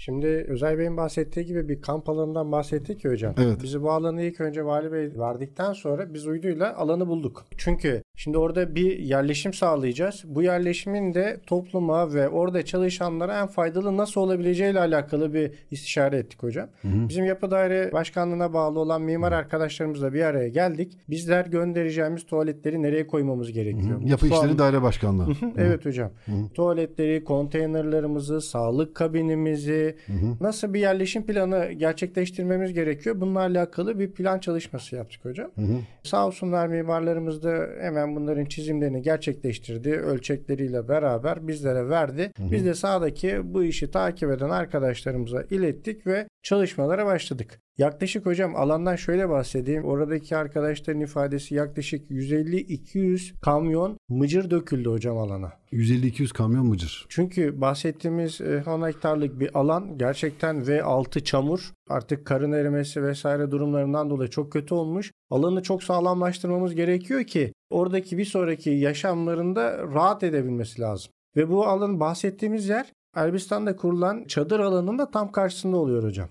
Şimdi Özel Bey'in bahsettiği gibi bir kamp alanından bahsettik ya hocam. Evet. Bizi bu alanı ilk önce Vali Bey verdikten sonra biz uyduyla alanı bulduk. Çünkü şimdi orada bir yerleşim sağlayacağız. Bu yerleşimin de topluma ve orada çalışanlara en faydalı nasıl olabileceğiyle alakalı bir istişare ettik hocam. Bizim yapı daire başkanlığına bağlı olan mimar arkadaşlarımızla bir araya geldik. Bizler göndereceğimiz tuvaletleri nereye koymamız gerekiyor? Yapı Mutfağın- İşleri Daire Başkanlığı. Evet hocam. Tuvaletleri, konteynerlarımızı, sağlık kabinimizi, nasıl bir yerleşim planı gerçekleştirmemiz gerekiyor? Bununla alakalı bir plan çalışması yaptık hocam. Sağ olsunlar mimarlarımız da hemen bunların çizimlerini gerçekleştirdi. Ölçekleriyle beraber bizlere verdi. Biz de sahadaki bu işi takip eden arkadaşlarımıza ilettik ve çalışmalara başladık. Yaklaşık hocam alandan şöyle bahsedeyim. Oradaki arkadaşların ifadesi yaklaşık 150-200 kamyon mıcır döküldü hocam alana. 150-200 kamyon mıcır. Çünkü bahsettiğimiz e, 10 hektarlık bir alan gerçekten V6 çamur artık karın erimesi vesaire durumlarından dolayı çok kötü olmuş. Alanı çok sağlamlaştırmamız gerekiyor ki oradaki bir sonraki yaşamlarında rahat edebilmesi lazım. Ve bu alan bahsettiğimiz yer Elbistan'da kurulan çadır alanının da tam karşısında oluyor hocam.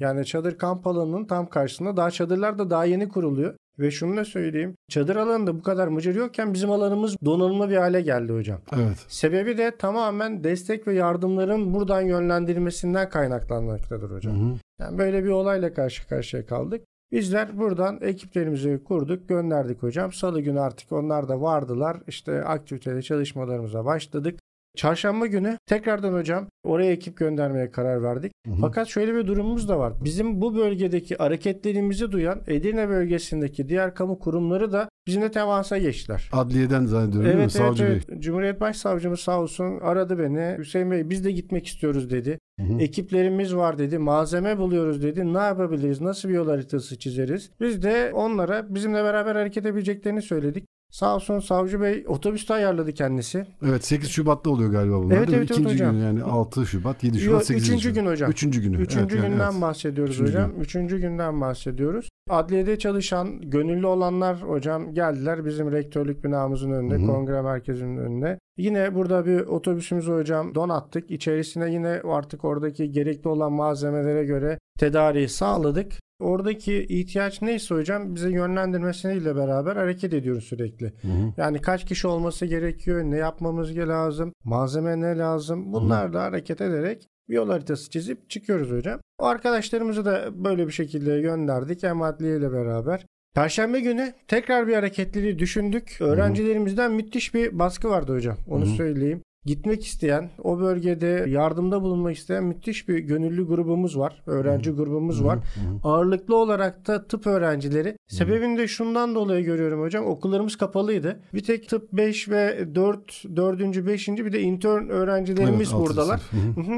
Yani çadır kamp alanının tam karşısında daha çadırlar da daha yeni kuruluyor. Ve şunu da söyleyeyim. Çadır alanında bu kadar mıcır yokken bizim alanımız donanımlı bir hale geldi hocam. Evet. Sebebi de tamamen destek ve yardımların buradan yönlendirilmesinden kaynaklanmaktadır hocam. Hı hı. Yani böyle bir olayla karşı karşıya kaldık. Bizler buradan ekiplerimizi kurduk, gönderdik hocam. Salı günü artık onlar da vardılar. İşte aktiviteli çalışmalarımıza başladık. Çarşamba günü tekrardan hocam oraya ekip göndermeye karar verdik. Hı hı. Fakat şöyle bir durumumuz da var. Bizim bu bölgedeki hareketlerimizi duyan Edirne bölgesindeki diğer kamu kurumları da bizimle temasa geçtiler. Adliyeden zannediyorum değil mi? Evet, evet, Savcı Bey. evet. Cumhuriyet Başsavcımız sağ olsun aradı beni. Hüseyin Bey biz de gitmek istiyoruz dedi. Hı hı. Ekiplerimiz var dedi. Malzeme buluyoruz dedi. Ne yapabiliriz? Nasıl bir yol haritası çizeriz? Biz de onlara bizimle beraber hareket edebileceklerini söyledik. Sağ olsun Savcı Bey otobüste ayarladı kendisi. Evet 8 Şubat'ta oluyor galiba bunlar Evet, evet, İkinci hocam. gün yani 6 Şubat, 7 Yo, Şubat, 8 üçüncü gün hocam. Üçüncü günü. Üçüncü Evet, günden evet. bahsediyoruz Üçüncü hocam. Üçüncü günden bahsediyoruz. Adliyede çalışan gönüllü olanlar hocam geldiler bizim rektörlük binamızın önünde, Hı hı. kongre merkezinin önüne. Yine burada bir otobüsümüzü hocam donattık. İçerisine yine artık oradaki gerekli olan malzemelere göre tedariği sağladık. Oradaki ihtiyaç neyse hocam bize yönlendirmesiyle beraber hareket ediyoruz sürekli. Hı hı. Yani kaç kişi olması gerekiyor, ne yapmamız lazım, malzeme ne lazım bunlarla hareket ederek bir yol haritası çizip çıkıyoruz hocam. O arkadaşlarımızı da böyle bir şekilde gönderdik hem ile beraber. Perşembe günü tekrar bir hareketliliği düşündük. Öğrencilerimizden müthiş bir baskı vardı hocam. Onu Hı hı. söyleyeyim. Gitmek isteyen, o bölgede yardımda bulunmak isteyen müthiş bir gönüllü grubumuz var. Öğrenci grubumuz var. Ağırlıklı olarak da tıp öğrencileri. Sebebini de şundan dolayı görüyorum hocam. Okullarımız kapalıydı. Bir tek tıp 5 ve 4, 4. 5. bir de intern öğrencilerimiz Evet, buradalar.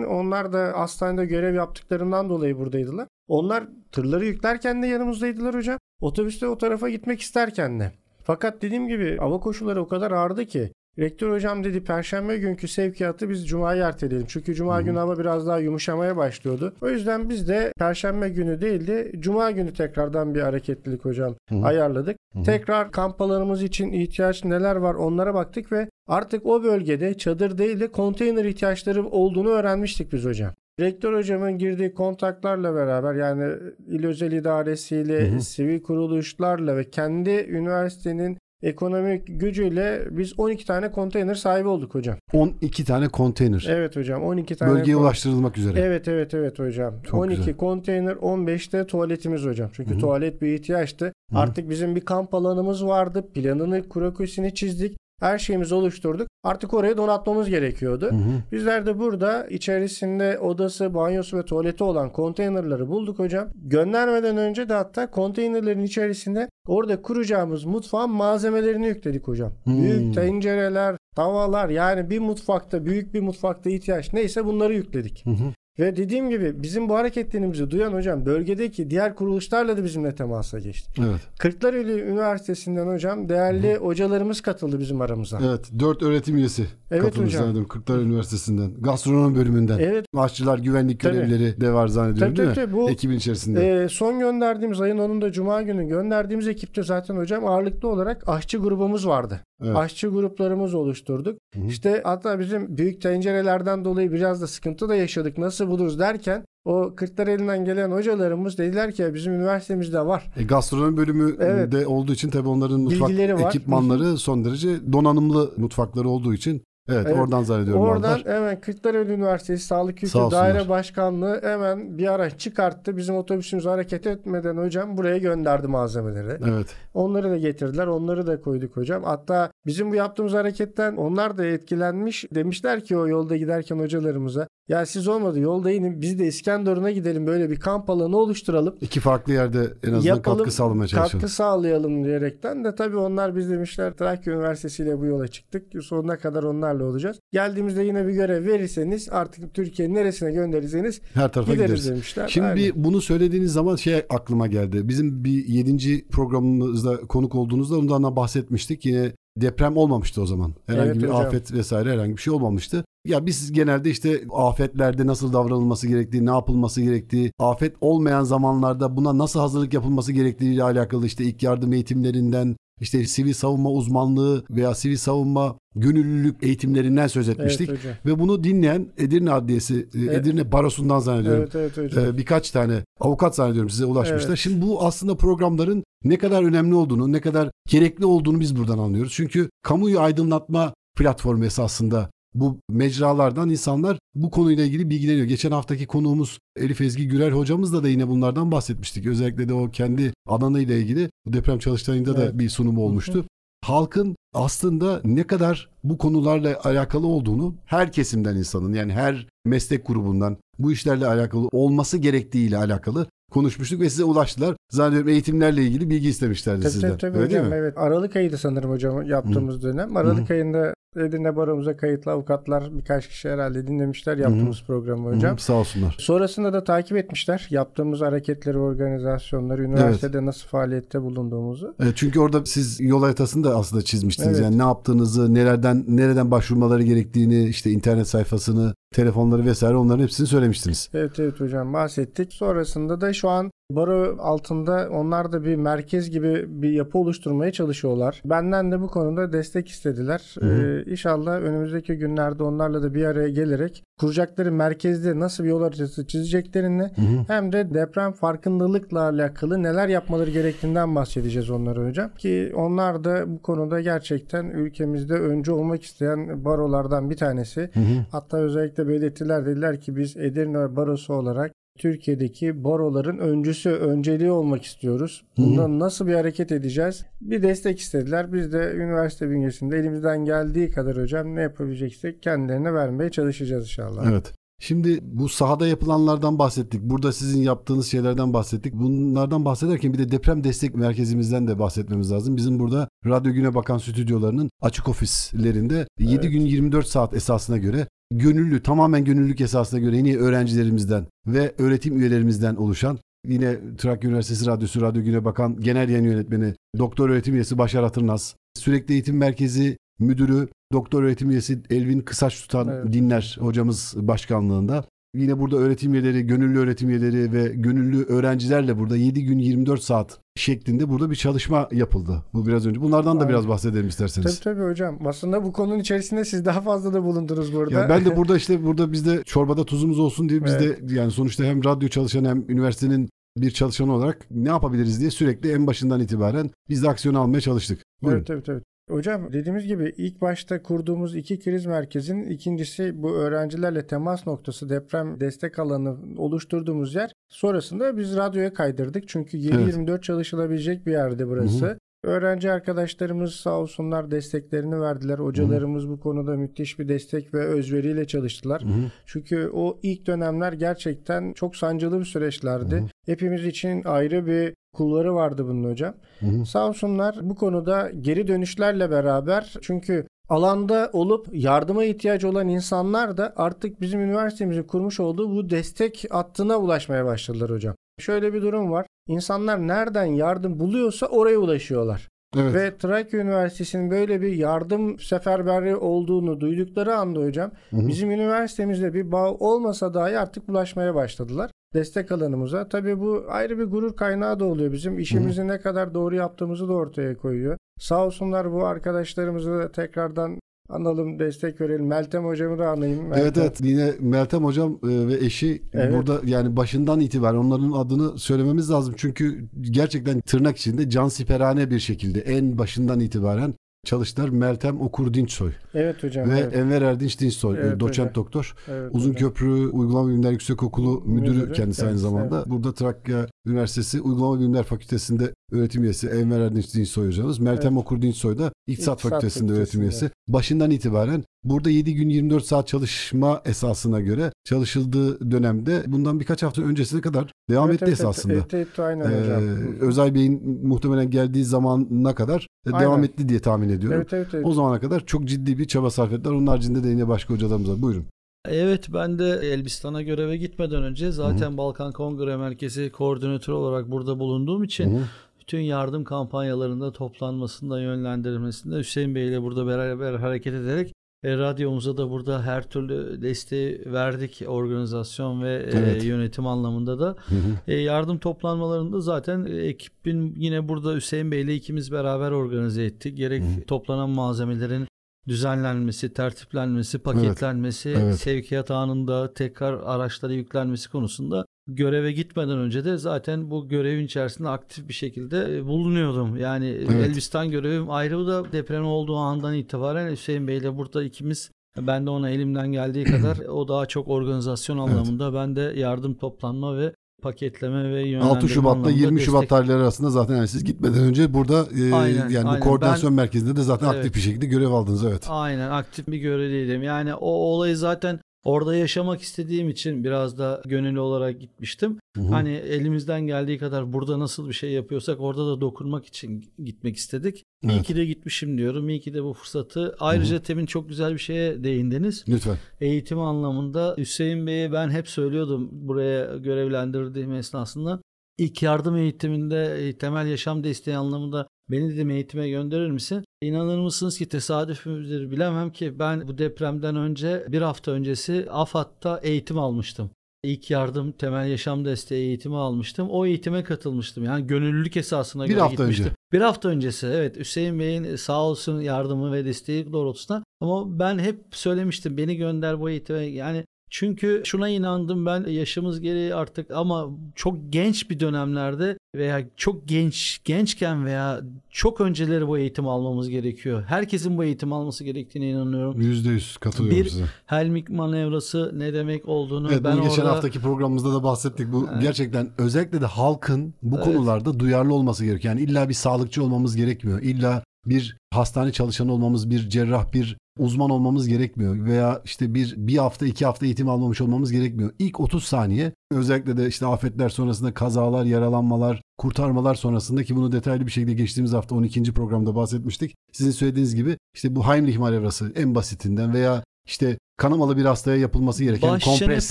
Onlar da hastanede görev yaptıklarından dolayı buradaydılar. Onlar tırları yüklerken de yanımızdaydılar hocam. Otobüste o tarafa gitmek isterken de. Fakat dediğim gibi hava koşulları o kadar ağırdı ki Rektör hocam dedi perşembe günkü sevkiyatı biz cumaya erteleyelim. Çünkü cuma günü hava biraz daha yumuşamaya başlıyordu. O yüzden biz de perşembe günü değil de cuma günü tekrardan bir hareketlilik hocam Hı hı. ayarladık. Hı hı. Tekrar kamp alanımız için ihtiyaç neler var onlara baktık ve artık o bölgede çadır değil de konteyner ihtiyaçları olduğunu öğrenmiştik biz hocam. Rektör hocamın girdiği kontaklarla beraber yani il özel idaresiyle, Hı hı. sivil kuruluşlarla ve kendi üniversitenin ekonomik gücüyle biz 12 tane konteyner sahibi olduk hocam. 12 tane konteyner. Evet hocam 12 tane. Bölgeye kon- ulaştırılmak üzere. Evet evet evet hocam. Çok 12 güzel. konteyner 15 de tuvaletimiz hocam. Çünkü Hı hı. tuvalet bir ihtiyaçtı. Hı. Artık bizim bir kamp alanımız vardı. Planını, krokisini çizdik. Her şeyimizi oluşturduk. Artık oraya donatmamız gerekiyordu. Hı hı. Bizler de burada içerisinde odası, banyosu ve tuvaleti olan konteynerları bulduk hocam. Göndermeden önce de hatta konteynerlerin içerisinde orada kuracağımız mutfağın malzemelerini yükledik hocam. Hmm. Büyük tencereler, tavalar yani bir mutfakta, büyük bir mutfakta ihtiyaç neyse bunları yükledik. Hı hı. Ve dediğim gibi bizim bu hareketlerimizi duyan hocam bölgedeki diğer kuruluşlarla da bizimle temasa geçti. Evet. Kırklareli Üniversitesi'nden hocam değerli hocalarımız katıldı bizim aramıza. Evet. 4 öğretim üyesi Evet katılmış hocam. zannediyorum. Kırklareli Üniversitesi'nden. Gastronomi bölümünden. Evet. Aşçılar, güvenlik Tabii. görevlileri de var zannediyorum Tabii, değil mi? tabii, tabii. Bu- Ekibin içerisinde. Ee, son gönderdiğimiz ayın 10'unda Cuma günü gönderdiğimiz ekipte zaten hocam ağırlıklı olarak aşçı grubumuz vardı. Evet. Aşçı gruplarımız oluşturduk. Hı hı. İşte hatta bizim büyük tencerelerden dolayı biraz da sıkıntı da yaşadık. Nasıl buluruz derken o Kırklareli'nden gelen hocalarımız dediler ki bizim üniversitemizde var. E, gastronomi bölümü Evet. de olduğu için tabii onların mutfak Bilgileri var. ekipmanları son derece donanımlı mutfakları olduğu için evet, Evet. oradan zannediyorum Oradan aldılar. hemen Kırklareli Üniversitesi Sağlık Kültür Sağ olsunlar. Daire Başkanlığı hemen bir ara çıkarttı. Bizim otobüsümüz hareket etmeden hocam buraya gönderdi malzemeleri. Evet. Onları da getirdiler. Onları da koyduk hocam. Hatta bizim bu yaptığımız hareketten onlar da etkilenmiş. Demişler ki o yolda giderken hocalarımıza ya siz olmadı yolda inin biz de İskenderun'a gidelim böyle bir kamp alanı oluşturalım. İki farklı yerde en azından Yapalım, katkı sağlamaya çalışalım. Katkı sağlayalım diyerekten de tabii onlar biz demişler Trakya Üniversitesi ile bu yola çıktık. Sonuna kadar onlarla olacağız. Geldiğimizde yine bir görev verirseniz artık Türkiye'nin neresine gönderirseniz Her tarafa gideriz, gideriz. demişler. Şimdi Aynen. bunu söylediğiniz zaman şey aklıma geldi. Bizim bir 7. programımızda konuk olduğunuzda ondan bahsetmiştik. Yine deprem olmamıştı o zaman. Herhangi Evet bir hocam. afet vesaire herhangi bir şey olmamıştı. Ya biz genelde işte afetlerde nasıl davranılması gerektiği, ne yapılması gerektiği, afet olmayan zamanlarda buna nasıl hazırlık yapılması gerektiği ile alakalı işte ilk yardım eğitimlerinden işte sivil savunma uzmanlığı veya sivil savunma gönüllülük eğitimlerinden söz etmiştik. Evet hocam. Ve bunu dinleyen Edirne Adliyesi, e, Edirne Barosu'ndan zannediyorum. Evet evet hocam. Ee, birkaç tane avukat zannediyorum size ulaşmışlar. Evet. Şimdi bu aslında programların ne kadar önemli olduğunu, ne kadar gerekli olduğunu biz buradan anlıyoruz. Çünkü kamuyu aydınlatma platformu esasında bu mecralardan insanlar bu konuyla ilgili bilgileniyor. Geçen haftaki konuğumuz Elif Ezgi Gürel hocamızla da yine bunlardan bahsetmiştik. Özellikle de o kendi alanıyla ilgili bu deprem çalıştayında da Evet. bir sunumu olmuştu. Halkın aslında ne kadar bu konularla alakalı olduğunu her kesimden insanın yani her meslek grubundan bu işlerle alakalı olması gerektiğiyle alakalı konuşmuştuk ve size ulaştılar. Zannediyorum eğitimlerle ilgili bilgi istemişlerdi Tabii sizden. tabii, tabii Öyle hocam değil mi? evet. Aralık ayıydı sanırım hocam yaptığımız dönem. Aralık ayında Edirne Baromuza kayıtlı avukatlar birkaç kişi herhalde dinlemişler yaptığımız programı hocam. Hı, sağ olsunlar. Sonrasında da takip etmişler. Yaptığımız hareketleri, organizasyonları, üniversitede nasıl faaliyette bulunduğumuzu. E, çünkü orada siz yol haritasını da aslında çizmiştiniz. Evet. Yani ne yaptığınızı, nelerden nereden başvurmaları gerektiğini, işte internet sayfasını, telefonları vesaire onların hepsini söylemiştiniz. Evet evet hocam bahsettik. Sonrasında da şu an baro altında onlar da bir merkez gibi bir yapı oluşturmaya çalışıyorlar. Benden de bu konuda destek istediler. Hı hı. Ee, inşallah önümüzdeki günlerde onlarla da bir araya gelerek kuracakları merkezde nasıl bir yol haritası çizeceklerini Hı hı. hem de deprem farkındalıkla alakalı neler yapmaları gerektiğinden bahsedeceğiz onlara hocam. Ki onlar da bu konuda gerçekten ülkemizde öncü olmak isteyen barolardan bir tanesi. Hı hı. Hatta özellikle belirttiler dediler ki biz Edirne Barosu olarak Türkiye'deki baroların öncüsü, önceliği olmak istiyoruz. Bundan nasıl bir hareket edeceğiz? Bir destek istediler. Biz de üniversite bünyesinde elimizden geldiği kadar hocam ne yapabileceksek kendilerine vermeye çalışacağız inşallah. Evet. Şimdi bu sahada yapılanlardan bahsettik. Burada sizin yaptığınız şeylerden bahsettik. Bunlardan bahsederken bir de deprem destek merkezimizden de bahsetmemiz lazım. Bizim burada Radyo Güne Bakan stüdyolarının açık ofislerinde 7 gün 24 saat esasına göre gönüllü, tamamen gönüllülük esasına göre yine öğrencilerimizden ve öğretim üyelerimizden oluşan yine Trakya Üniversitesi Radyosu Radyo Güne Bakan Genel Yayın Yönetmeni Doktor Öğretim Üyesi Başar Atırnaz, Sürekli Eğitim Merkezi Müdürü Doktor Öğretim Üyesi Elvin Kısaç Tutan Evet. Dinler hocamız başkanlığında. Yine burada öğretim üyeleri, gönüllü öğretim üyeleri ve gönüllü öğrencilerle burada 7 gün 24 saat şeklinde burada bir çalışma yapıldı. Bu biraz önce. Bunlardan da Aynen. biraz bahsedelim isterseniz. Tabii tabii hocam. Aslında bu konunun içerisinde siz daha fazla da bulundunuz burada. Ya ben de burada işte burada bizde çorbada tuzumuz olsun diye biz de yani sonuçta hem radyo çalışan hem üniversitenin bir çalışanı olarak ne yapabiliriz diye sürekli en başından itibaren biz de aksiyon almaya çalıştık. Buyurun. Evet evet evet. Hocam dediğimiz gibi ilk başta kurduğumuz iki kriz merkezinin ikincisi bu öğrencilerle temas noktası deprem destek alanı oluşturduğumuz yer. Sonrasında biz radyoya kaydırdık. Çünkü 7-24 çalışılabilecek bir yerdi burası. Öğrenci arkadaşlarımız sağ olsunlar desteklerini verdiler. Hocalarımız bu konuda müthiş bir destek ve özveriyle çalıştılar. Hı hı. Çünkü o ilk dönemler gerçekten çok sancılı bir süreçlerdi. Hepimiz için ayrı bir kulları vardı bunun hocam. Hı hı. Sağ olsunlar bu konuda geri dönüşlerle beraber çünkü alanda olup yardıma ihtiyacı olan insanlar da artık bizim üniversitemizin kurmuş olduğu bu destek hattına ulaşmaya başladılar hocam. Şöyle bir durum var. İnsanlar nereden yardım buluyorsa oraya ulaşıyorlar. Evet. Ve Trakya Üniversitesi'nin böyle bir yardım seferberliği olduğunu duydukları anda hocam bizim üniversitemizde bir bağ olmasa dahi artık ulaşmaya başladılar. Destek alanımıza. Tabii bu ayrı bir gurur kaynağı da oluyor bizim. işimizi ne kadar doğru yaptığımızı da ortaya koyuyor. Sağ olsunlar bu arkadaşlarımızı da tekrardan analım, destek verelim. Meltem hocamı da anayım. Evet Meltem. evet yine Meltem hocam e, ve eşi Evet. burada yani başından itibaren onların adını söylememiz lazım. Çünkü gerçekten tırnak içinde cansiperane bir şekilde en başından itibaren çalıştılar. Meltem Okur Dinçsoy Evet hocam. ve evet. Enver Erdinç Dinçsoy Evet doçent hocam. doktor. Evet Uzun hocam. Köprü Uygulama Bilimler Yüksekokulu müdürü, Müdürü kendisi aynı kendisi, zamanda. Burada Trakya Üniversitesi Uygulama Bilimler Fakültesi'nde öğretim üyesi Enver Erdinç Dinçsoy hocamız. Meltem Okur Dinçsoy da İktisat İktisat Fakültesi'nde öğretim üyesi. Başından itibaren burada 7 gün 24 saat çalışma esasına göre çalışıldığı dönemde bundan birkaç hafta öncesine kadar devam Evet, etti evet, esasında. Evet, evet, aynen Ee, hocam. Özay Bey'in muhtemelen geldiği zamana kadar e, devam Aynen. etti diye tahmin ediyorum. Evet, evet, evet. O zamana kadar çok ciddi bir çaba sarf ettiler. Onun haricinde de yine başka hocalarımız var. Buyurun. Evet ben de Elbistan'a göreve gitmeden önce zaten Balkan Kongre Merkezi koordinatörü olarak burada bulunduğum için Hı hı. Bütün yardım kampanyalarında toplanmasında yönlendirilmesinde Hüseyin Bey ile burada beraber hareket ederek E, radyomuza da burada her türlü desteği verdik organizasyon ve e, Evet. yönetim anlamında da. Hı hı. E, yardım toplanmalarında zaten e, ekibin yine burada Hüseyin Bey ile ikimiz beraber organize ettik. Gerek Hı. toplanan malzemelerin düzenlenmesi, tertiplenmesi, paketlenmesi, evet. sevkiyat anında tekrar araçlara yüklenmesi konusunda göreve gitmeden önce de zaten bu görevin içerisinde aktif bir şekilde e, bulunuyordum. Yani Evet. Elbistan görevim ayrı bu da deprem olduğu andan itibaren Hüseyin Bey ile burada ikimiz ben de ona elimden geldiği kadar o daha çok organizasyon anlamında ben de yardım toplanma ve paketleme ve yönlendirme 6 Şubat'ta anlamında 20 Şubat destek- tarihleri arasında zaten yani siz gitmeden önce burada e, Aynen, yani aynen. bu koordinasyon merkezinde de zaten Evet. aktif bir şekilde görev aldınız evet. Aynen aktif bir görevliydim. Yani o olayı zaten orada yaşamak istediğim için biraz da gönüllü olarak gitmiştim. Hı hı. Hani elimizden geldiği kadar burada nasıl bir şey yapıyorsak orada da dokunmak için gitmek istedik. İyi Evet. ki de gitmişim diyorum. İyi ki de bu fırsatı. Ayrıca Temin çok güzel bir şeye değindiniz. Lütfen. Eğitim anlamında Hüseyin Bey'e ben hep söylüyordum buraya görevlendirdiğim esnasında. İlk yardım eğitiminde e, temel yaşam desteği anlamında beni dedim eğitime gönderir misin? İnanır mısınız ki tesadüf müdür bilemem ki ben bu depremden önce bir hafta öncesi AFAD'da eğitim almıştım. İlk yardım temel yaşam desteği eğitimi almıştım. O eğitime katılmıştım. Yani gönüllülük esasına Bir göre hafta gitmiştim. önce. Bir hafta öncesi evet Hüseyin Bey'in sağ olsun yardımı ve desteği doğrultusunda. Ama ben hep söylemiştim beni gönder bu eğitime. Yani çünkü şuna inandım ben yaşımız gereği artık ama çok genç bir dönemlerde veya çok genç gençken veya çok önceleri bu eğitim almamız gerekiyor. Herkesin bu eğitim alması gerektiğine inanıyorum. %100 katılıyorum Bir- size. Helmik manevrası ne demek olduğunu Evet ben bunu geçen orada haftaki programımızda da bahsettik. Bu Evet. gerçekten özellikle de halkın bu Evet. konularda duyarlı olması gerekiyor. Yani illa bir sağlıkçı olmamız gerekmiyor. İlla bir hastane çalışanı olmamız, bir cerrah, bir uzman olmamız gerekmiyor. Veya işte bir bir hafta, iki hafta eğitim almamış olmamız gerekmiyor. İlk 30 saniye özellikle de işte afetler sonrasında kazalar, yaralanmalar, kurtarmalar sonrasında ki bunu detaylı bir şekilde geçtiğimiz hafta 12. programda bahsetmiştik. Sizin söylediğiniz gibi işte bu Heimlich manevrası en basitinden veya işte kanamalı bir hastaya yapılması gereken baş kompres.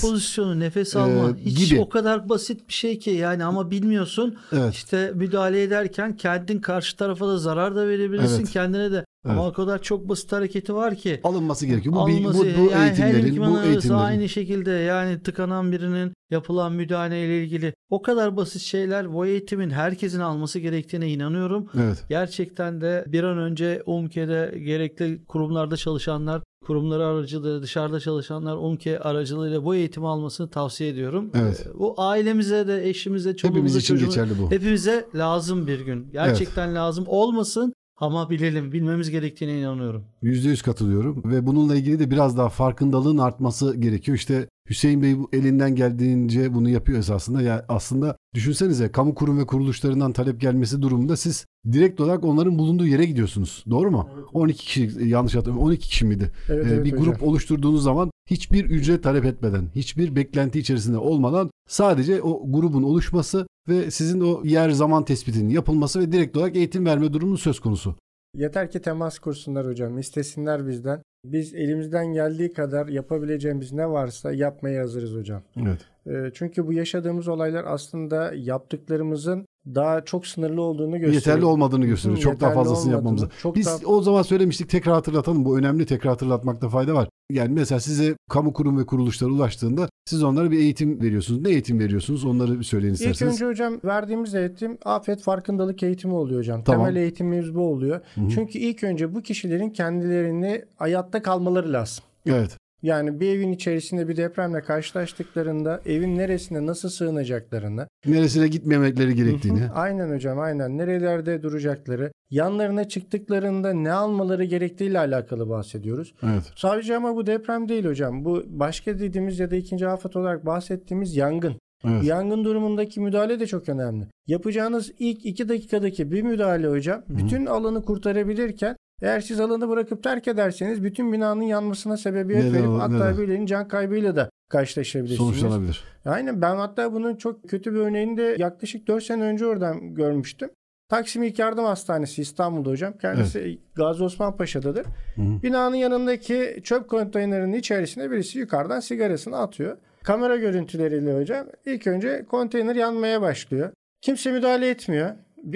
pozisyonu nefes alma Ee, hiç gibi. o kadar basit bir şey ki yani ama bilmiyorsun Evet. İşte müdahale ederken kendin karşı tarafa da zarar da verebilirsin Evet. kendine de. Ama Evet. o kadar çok basit hareketi var ki. alınması gerekiyor. Bu, Alması, bu, bu yani eğitimlerin, bu eğitimlerin. aynı şekilde yani tıkanan birinin yapılan müdahaleyle ilgili o kadar basit şeyler bu eğitimin herkesin alması gerektiğine inanıyorum. Evet. Gerçekten de bir an önce UMKE'de gerekli kurumlarda çalışanlar, kurumları aracılığıyla dışarıda çalışanlar UMKE aracılığıyla bu eğitimi almasını tavsiye ediyorum. Evet. Ee, Bu ailemize de, eşimize, Hepimiz çoluğumuza, için çocuğumuza geçerli bu. Hepimize lazım bir gün. Gerçekten lazım olmasın ama bilelim, bilmemiz gerektiğine inanıyorum. %100 katılıyorum ve bununla ilgili de biraz daha farkındalığın artması gerekiyor. İşte Hüseyin Bey bu elinden geldiğince bunu yapıyor esasında. Ya aslında düşünsenize kamu kurum ve kuruluşlarından talep gelmesi durumunda siz direkt olarak onların bulunduğu yere gidiyorsunuz. Doğru mu? 12 kişi yanlış hatırlamıyorum 12 kişi miydi? Evet, Ee, evet bir hocam. grup oluşturduğunuz zaman hiçbir ücret talep etmeden, hiçbir beklenti içerisinde olmadan sadece o grubun oluşması ve sizin o yer zaman tespitinin yapılması ve direkt olarak eğitim verme durumu söz konusu. Yeter ki temas kursunlar hocam. istesinler bizden. Biz elimizden geldiği kadar yapabileceğimiz ne varsa yapmaya hazırız hocam. Evet. Ee, Çünkü bu yaşadığımız olaylar aslında yaptıklarımızın daha çok sınırlı olduğunu gösteriyor. Yeterli olmadığını gösteriyor. Çok daha yeterli fazlasını olmadığını, yapmamıza. çok Biz daha- o zaman söylemiştik tekrar hatırlatalım. Bu önemli tekrar hatırlatmakta fayda var. Yani mesela size kamu kurum ve kuruluşlar ulaştığında siz onlara bir eğitim veriyorsunuz. Ne eğitim veriyorsunuz? Onları bir söyleyin İlk isterseniz. önce hocam verdiğimiz eğitim afet farkındalık eğitimi oluyor hocam. Tamam. Temel eğitimimiz bu oluyor. Hı hı. Çünkü ilk önce bu kişilerin kendilerini hayatta kalmaları lazım. Evet. Yani bir evin içerisinde bir depremle karşılaştıklarında evin neresine nasıl sığınacaklarını, Neresine gitmemekleri gerektiğini. Aynen hocam aynen. Nerelerde duracakları, yanlarına çıktıklarında ne almaları gerektiğiyle alakalı bahsediyoruz. Evet. Sadece ama bu deprem değil hocam. Bu başka dediğimiz ya da ikinci afet olarak bahsettiğimiz yangın. Evet. Yangın durumundaki müdahale de çok önemli. Yapacağınız ilk iki dakikadaki bir müdahale hocam bütün alanı kurtarabilirken eğer siz alanı bırakıp terk ederseniz bütün binanın yanmasına sebebiyet Neden verip olur, hatta neden? birilerinin can kaybıyla da karşılaşabilirsiniz. Sonuçlanabilir. Aynen ben hatta bunun çok kötü bir örneğini de yaklaşık 4 sene önce oradan görmüştüm. Taksim İlk Yardım Hastanesi İstanbul'da hocam. Kendisi Gazi Osman Paşa'dadır. Hı. Binanın yanındaki çöp konteynerinin içerisine birisi yukarıdan sigarasını atıyor. Kamera görüntüleriyle hocam ilk önce konteyner yanmaya başlıyor. Kimse müdahale etmiyor.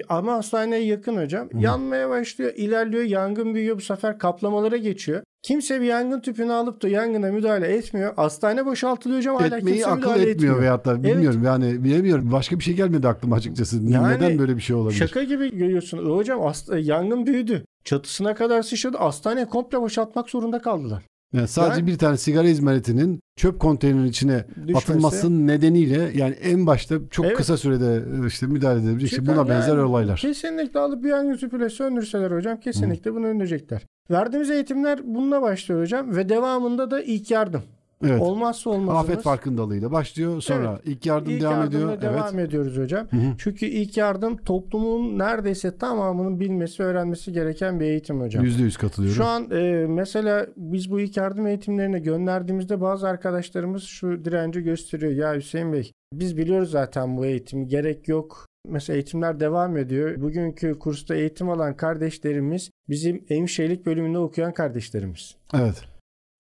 Ama hastaneye yakın hocam. Yanmaya başlıyor, ilerliyor, yangın büyüyor. Bu sefer kaplamalara geçiyor. Kimse bir yangın tüpünü alıp da yangına müdahale etmiyor. Hastane boşaltılıyor hocam hala Etmeyi kimse akıl müdahale etmiyor etmiyor. veyahut da bilmiyorum yani bilemiyorum. Başka bir şey gelmedi aklıma açıkçası. Yani Neden böyle bir şey olabilir? Şaka gibi görüyorsun. E Hocam hasta, yangın büyüdü. Çatısına kadar sıçradı. Hastaneye komple boşaltmak zorunda kaldılar. Yani sadece Yani- bir tane sigara izmaritinin çöp konteynerinin içine Düşmesi- atılmasının nedeniyle yani en başta çok Evet. kısa sürede e, işte müdahale edebilecek işte buna benzer yani olaylar. Kesinlikle alıp bir yangın tüpüyle söndürseler hocam kesinlikle bunu önleyecekler. Verdiğimiz eğitimler bununla başlıyor hocam ve devamında da ilk yardım. Evet. Olmazsa olmazımız. Afet farkındalığıyla başlıyor. Sonra ilk yardım İlk devam ediyor. devam evet. ediyoruz hocam. Hı hı. Çünkü ilk yardım toplumun neredeyse tamamının bilmesi, öğrenmesi gereken bir eğitim hocam. Yüzde yüz katılıyorum. Şu an e, mesela biz bu ilk yardım eğitimlerine gönderdiğimizde bazı arkadaşlarımız şu direnci gösteriyor. Ya Hüseyin Bey biz biliyoruz zaten bu eğitim gerek yok. Mesela eğitimler devam ediyor. Bugünkü kursta eğitim alan kardeşlerimiz bizim hemşirelik bölümünde okuyan kardeşlerimiz. Evet.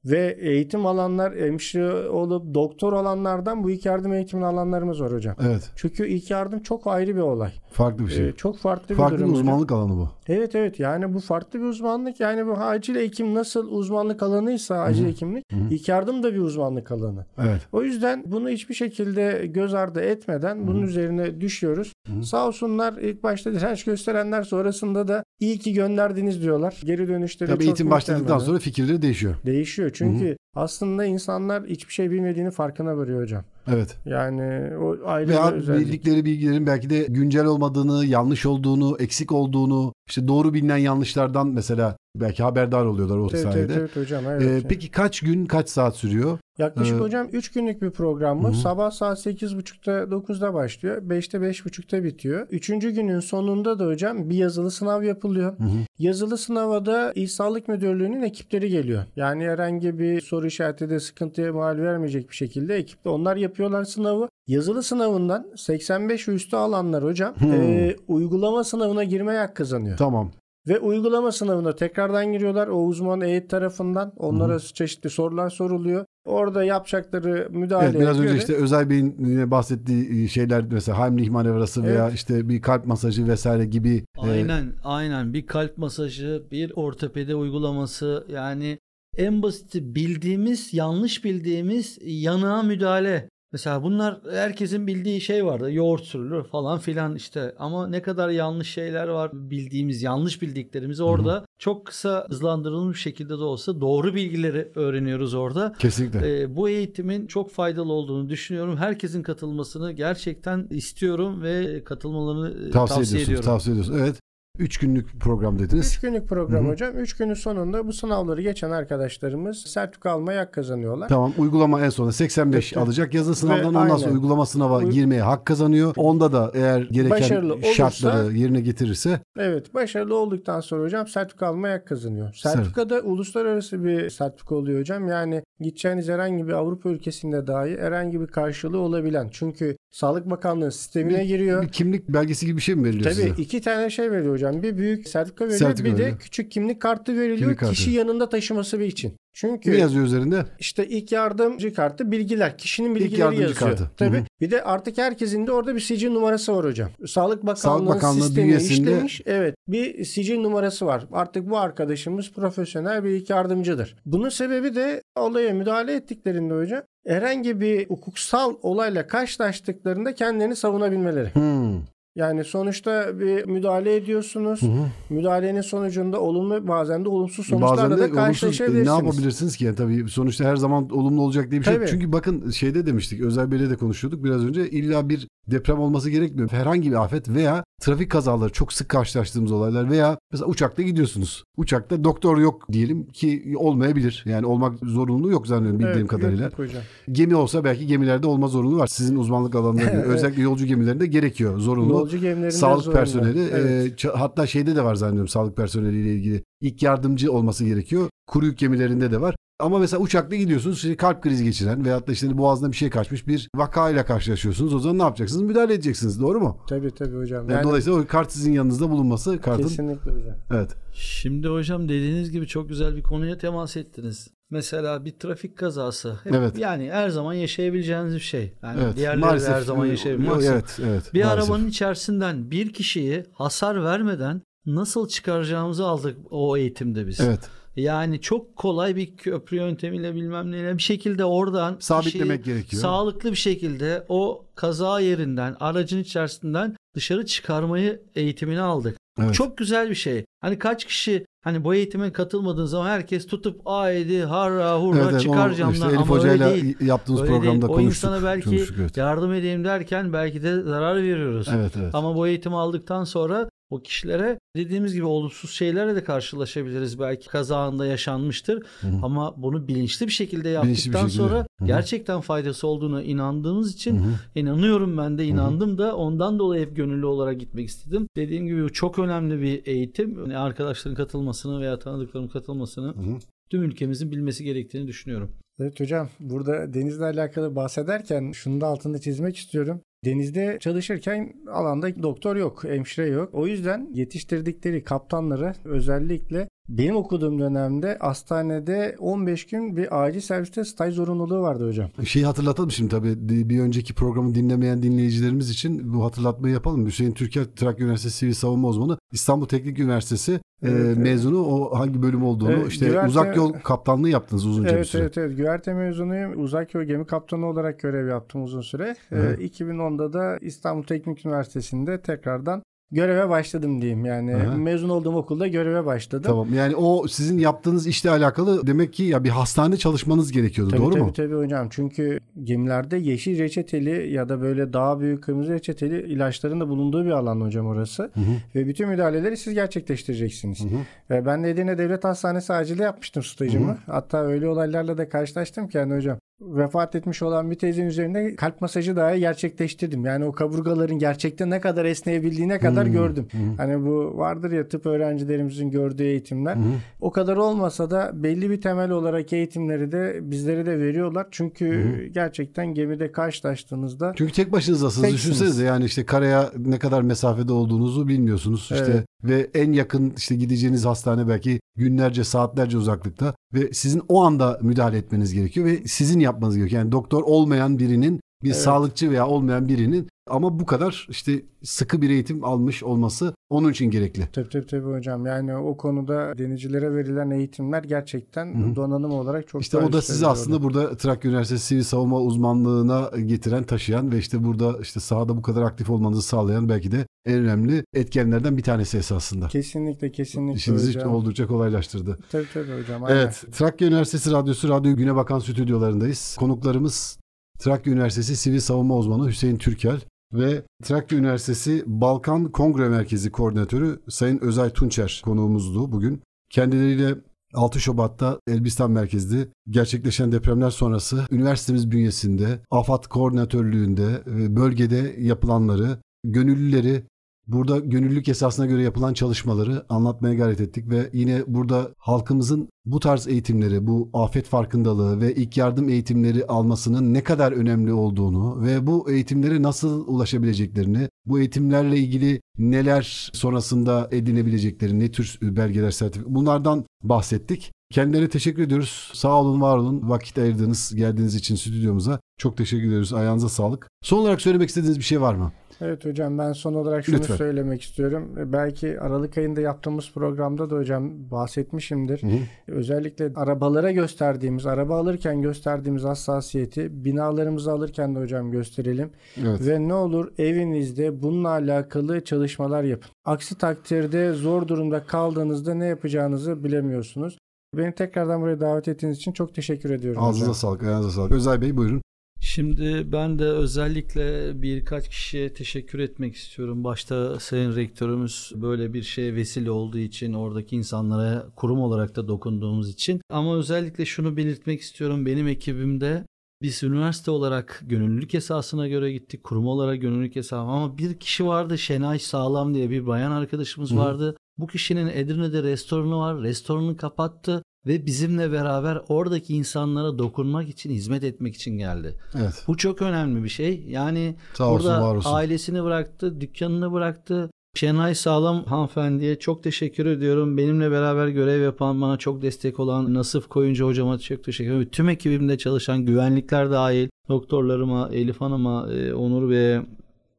Ve eğitim alanlar hemşire olup doktor olanlardan bu ilk yardım eğitimini alanlarımız var hocam. Evet. Çünkü ilk yardım çok ayrı bir olay. Farklı bir şey. Ee, çok farklı bir Farklı bir durum hocam. uzmanlık alanı bu. Evet evet yani bu farklı bir uzmanlık. Yani bu acil hekim nasıl uzmanlık alanıysa acil hekimlik Hı hı. ilk yardım da bir uzmanlık alanı. Evet. O yüzden bunu hiçbir şekilde göz ardı etmeden bunun üzerine düşüyoruz. Hı. Sağ olsunlar ilk başta direnç gösterenler sonrasında da iyi ki gönderdiniz diyorlar. Geri dönüşleri Tabii çok eğitim başladıktan sonra fikirleri değişiyor. Değişiyor çünkü aslında insanlar hiçbir şey bilmediğini farkına varıyor hocam. Evet. Yani o ayrı Veya özellik. bildikleri bilgilerin belki de güncel olmadığını, yanlış olduğunu, eksik olduğunu, işte doğru bilinen yanlışlardan mesela belki haberdar oluyorlar o Evet, sayede. evet, evet hocam. Evet. Ee, peki kaç gün, kaç saat sürüyor? Yaklaşık Ee, hocam 3 günlük bir program hı. Sabah saat 8.30'da 9'da başlıyor. 5'te 5.30'da bitiyor. Üçüncü günün sonunda da hocam bir yazılı sınav yapılıyor. Hı hı. Yazılı sınava da İl Sağlık Müdürlüğü'nün ekipleri geliyor. Yani herhangi bir soru işareti de sıkıntıya mal vermeyecek bir şekilde ekipte onlar yapıyorlar sınavı. Yazılı sınavından 85 ve üstü alanlar hocam Hmm. e, uygulama sınavına girmeye hak kazanıyor. Tamam. Ve uygulama sınavına tekrardan giriyorlar. O uzman heyet tarafından onlara çeşitli sorular soruluyor. Orada yapacakları müdahale Evet, biraz önce göre- işte Özay Bey'in yine bahsettiği şeyler mesela Heimlich manevrası veya Evet. işte bir kalp masajı vesaire gibi e, Aynen aynen bir kalp masajı, bir ortopedi uygulaması yani en basiti bildiğimiz, yanlış bildiğimiz yanığa müdahale. Mesela bunlar herkesin bildiği şey vardı. Yoğurt sürülür falan filan işte. Ama ne kadar yanlış şeyler var bildiğimiz, yanlış bildiklerimizi orada çok kısa hızlandırılmış şekilde de olsa doğru bilgileri öğreniyoruz orada. kesinlikle. Ee, bu eğitimin çok faydalı olduğunu düşünüyorum. Herkesin katılmasını gerçekten istiyorum ve katılmalarını e, tavsiye, tavsiye, ediyorum. Tavsiye ediyorsunuz. Evet. 3 günlük program dediniz. 3 günlük program Hı hı. hocam. 3 günün sonunda bu sınavları geçen arkadaşlarımız sertifika almaya hak kazanıyorlar. Tamam uygulama en sonunda 85 Evet. alacak. Yazılı sınavdan Ve ondan sonra aynen. uygulama sınava Uy- girmeye hak kazanıyor. Onda da eğer gereken Başarılı olursa- şartları yerine getirirse Evet başarılı olduktan sonra hocam sertifika almaya hak kazanıyor. Sertifika da uluslararası bir sertifika oluyor hocam. Yani gideceğiniz herhangi bir Avrupa ülkesinde dahi herhangi bir karşılığı olabilen. Çünkü Sağlık Bakanlığı sistemine Bir- giriyor. bir kimlik belgesi gibi bir şey mi veriliyor Tabii size? iki tane şey veriyor hocam. Bir büyük sertifika veriyor. Sertifika bir de veriyor. küçük kimlik kartı veriliyor. Kimlik kartı. Kişi yanında taşıması için. Çünkü Ne yazıyor üzerinde? İşte ilk yardımcı kartı bilgiler. Kişinin bilgileri yardımcı yazıyor. kartı. Tabii. Hı hı. Bir de artık herkesin de orada bir sicil numarası var hocam. Sağlık Bakanlığı'nın Sağlık Bakanlığı sistemi bünyesinde- işlemiş. Evet. Bir sicil numarası var. Artık bu arkadaşımız profesyonel bir ilk yardımcıdır. Bunun sebebi de olaya müdahale ettiklerinde hocam herhangi bir hukuksal olayla karşılaştıklarında kendilerini savunabilmeleri. Hmm. Yani sonuçta bir müdahale ediyorsunuz. Hı hı. Müdahalenin sonucunda olumlu bazen de olumsuz sonuçlarla Bazen de da e, karşılaşabilirsiniz. ne yapabilirsiniz ki? Yani tabii sonuçta her zaman olumlu olacak diye bir şey yok. Tabii. Çünkü bakın şeyde demiştik, Özel Bey'le de konuşuyorduk biraz önce. İlla bir deprem olması gerekmiyor. Herhangi bir afet veya trafik kazaları çok sık karşılaştığımız olaylar veya mesela uçakta gidiyorsunuz. Uçakta doktor yok diyelim ki olmayabilir. Yani olmak zorunluluğu yok zannediyorum bildiğim Evet, kadarıyla. yok hocam. Gemi olsa belki gemilerde olma zorunluluğu var. Sizin uzmanlık alanlarında Evet. özellikle yolcu gemilerinde gerekiyor zorunlu. Yolcu gemilerinde Sağlık zorunda. personeli Evet. e, hatta şeyde de var zannediyorum sağlık personeliyle ilgili ilk yardımcı olması gerekiyor. Kuru yük gemilerinde de var. Ama mesela uçakta gidiyorsunuz işte kalp krizi geçiren veyahut da işte boğazına bir şey kaçmış bir vakayla karşılaşıyorsunuz. O zaman ne yapacaksınız? Müdahale edeceksiniz. Doğru mu? Tabii tabii hocam. Yani Yani, dolayısıyla o kart sizin yanınızda bulunması kartın. kesinlikle hocam. Evet. Şimdi hocam dediğiniz gibi çok güzel bir konuya temas ettiniz. Mesela bir trafik kazası. Hep- Evet. Yani her zaman yaşayabileceğiniz bir şey. Yani Evet. diğerleri de Maalesef. her zaman yaşayabilir. Evet, evet. Bir maalesef. arabanın içerisinden bir kişiyi hasar vermeden nasıl çıkaracağımızı aldık o eğitimde biz. Evet. Yani çok kolay bir köprü yöntemiyle bilmem neyle bir şekilde oradan sabitlemek gerekiyor. Sağlıklı bir şekilde o kaza yerinden, aracın içerisinden dışarı çıkarmayı eğitimini aldık. Evet. Çok güzel bir şey. Hani kaç kişi hani bu eğitime katılmadığın zaman herkes tutup aydi harra hurra evet, çıkar evet, camdan işte ama öyle değil. yaptığımız öyle programda değil. konuştuk. O insana belki evet. yardım edeyim derken belki de zarar veriyoruz. Evet, evet. Ama bu eğitimi aldıktan sonra o kişilere dediğimiz gibi olumsuz şeylerle de karşılaşabiliriz. Belki kazağında yaşanmıştır Hı-hı. ama bunu bilinçli bir şekilde yaptıktan bir şekilde. sonra Hı-hı. gerçekten faydası olduğuna inandığımız için Hı-hı. inanıyorum ben de inandım Hı-hı. da ondan dolayı hep gönüllü olarak gitmek istedim. Dediğim gibi çok önemli bir eğitim. Yani arkadaşların katılmasını veya tanıdıklarım katılmasını Hı-hı. tüm ülkemizin bilmesi gerektiğini düşünüyorum. Evet hocam burada denizle alakalı bahsederken şunu da altında çizmek istiyorum. Denizde çalışırken alanda doktor yok, hemşire yok. O yüzden yetiştirdikleri kaptanları özellikle benim okuduğum dönemde hastanede 15 gün bir acil serviste staj zorunluluğu vardı hocam. Şeyi hatırlatalım şimdi tabii bir önceki programı dinlemeyen dinleyicilerimiz için bu hatırlatmayı yapalım. Hüseyin Türker Trakya Üniversitesi Sivil Savunma Uzmanı İstanbul Teknik Üniversitesi evet, e, mezunu o hangi bölüm olduğunu evet, işte güverte, uzak yol kaptanlığı yaptınız uzunca evet, bir süre. Evet evet güverte mezunuyum. Uzak yol gemi kaptanı olarak görev yaptım uzun süre. E, 2010'da da İstanbul Teknik Üniversitesi'nde tekrardan göreve başladım diyeyim. Yani Aha. mezun olduğum okulda göreve başladım. Tamam. Yani o sizin yaptığınız işle alakalı demek ki ya bir hastane çalışmanız gerekiyordu. Tabii, doğru tabii, mu? Tabii tabii hocam. Çünkü gemilerde yeşil reçeteli ya da böyle daha büyük kırmızı reçeteli ilaçların da bulunduğu bir alan hocam orası. Hı hı. Ve bütün müdahaleleri siz gerçekleştireceksiniz. Hı hı. Ve ben de Edirne Devlet Hastanesi acile yapmıştım stajımı. Hı hı. Hatta öyle olaylarla da karşılaştım ki yani hocam vefat etmiş olan bir teyzenin üzerinde kalp masajı dahi gerçekleştirdim. Yani o kaburgaların gerçekten ne kadar esneyebildiğine kadar hmm. gördüm. Hmm. Hani bu vardır ya tıp öğrencilerimizin gördüğü eğitimler. Hmm. O kadar olmasa da belli bir temel olarak eğitimleri de bizlere de veriyorlar. Çünkü hmm. gerçekten gemide karşılaştığınızda Çünkü tek başınızdasınız. Düşünsenize yani işte karaya ne kadar mesafede olduğunuzu bilmiyorsunuz. İşte evet. ve en yakın işte gideceğiniz hastane belki günlerce saatlerce uzaklıkta ve sizin o anda müdahale etmeniz gerekiyor ve sizin yapmanız gerekiyor. Yani doktor olmayan birinin bir evet. sağlıkçı veya olmayan birinin ama bu kadar işte sıkı bir eğitim almış olması onun için gerekli. Tabii tabii tabii hocam. Yani o konuda denizcilere verilen eğitimler gerçekten Hı-hı. donanım olarak çok İşte o da sizi aslında burada Trakya Üniversitesi Sivil Savunma uzmanlığına getiren, taşıyan ve işte burada işte sahada bu kadar aktif olmanızı sağlayan belki de en önemli etkenlerden bir tanesi esasında. Kesinlikle kesinlikle İşinizi hocam. oldukça kolaylaştırdı. Tabii tabii hocam. Aynen. Evet. Trakya Üniversitesi Radyosu Radyo Güne Bakan stüdyolarındayız. Konuklarımız Trakya Üniversitesi Sivil Savunma Uzmanı Hüseyin Türkel ve Trakya Üniversitesi Balkan Kongre Merkezi Koordinatörü Sayın Özay Tunçer konuğumuzdu bugün. Kendileriyle 6 Şubat'ta Elbistan merkezli gerçekleşen depremler sonrası üniversitemiz bünyesinde AFAD koordinatörlüğünde bölgede yapılanları, gönüllüleri Burada gönüllülük esasına göre yapılan çalışmaları anlatmaya gayret ettik ve yine burada halkımızın bu tarz eğitimleri, bu afet farkındalığı ve ilk yardım eğitimleri almasının ne kadar önemli olduğunu ve bu eğitimlere nasıl ulaşabileceklerini, bu eğitimlerle ilgili neler sonrasında edinebileceklerini, ne tür belgeler, sertifik bunlardan bahsettik. Kendilerine teşekkür ediyoruz. Sağ olun, var olun. Vakit ayırdığınız, geldiğiniz için stüdyomuza. Çok teşekkür ediyoruz. Ayağınıza sağlık. Son olarak söylemek istediğiniz bir şey var mı? Evet hocam ben son olarak şunu Lütfen. söylemek istiyorum. Belki Aralık ayında yaptığımız programda da hocam bahsetmişimdir. Hı hı. Özellikle arabalara gösterdiğimiz, araba alırken gösterdiğimiz hassasiyeti binalarımızı alırken de hocam gösterelim. Evet. Ve ne olur evinizde bununla alakalı çalışmalar yapın. Aksi takdirde zor durumda kaldığınızda ne yapacağınızı bilemiyorsunuz. Beni tekrardan buraya davet ettiğiniz için çok teşekkür ediyorum. Ağzınıza sağlık, ayağınıza sağlık. Özay Bey buyurun. Şimdi ben de özellikle birkaç kişiye teşekkür etmek istiyorum. Başta Sayın Rektörümüz böyle bir şeye vesile olduğu için, oradaki insanlara kurum olarak da dokunduğumuz için. Ama özellikle şunu belirtmek istiyorum. Benim ekibimde biz üniversite olarak gönüllülük esasına göre gittik. Kurum olarak gönüllülük esası ama bir kişi vardı Şenay Sağlam diye bir bayan arkadaşımız Hı. vardı. Bu kişinin Edirne'de restoranı var. Restoranını kapattı ve bizimle beraber oradaki insanlara dokunmak için, hizmet etmek için geldi. Evet. Bu çok önemli bir şey. Yani Sağ olsun, burada var olsun. ailesini bıraktı, dükkanını bıraktı. Şenay Sağlam hanımefendiye çok teşekkür ediyorum. Benimle beraber görev yapan, bana çok destek olan Nasıf Koyuncu hocama çok teşekkür ederim. Tüm ekibimde çalışan güvenlikler dahil, doktorlarıma, Elif Hanım'a, e, Onur ve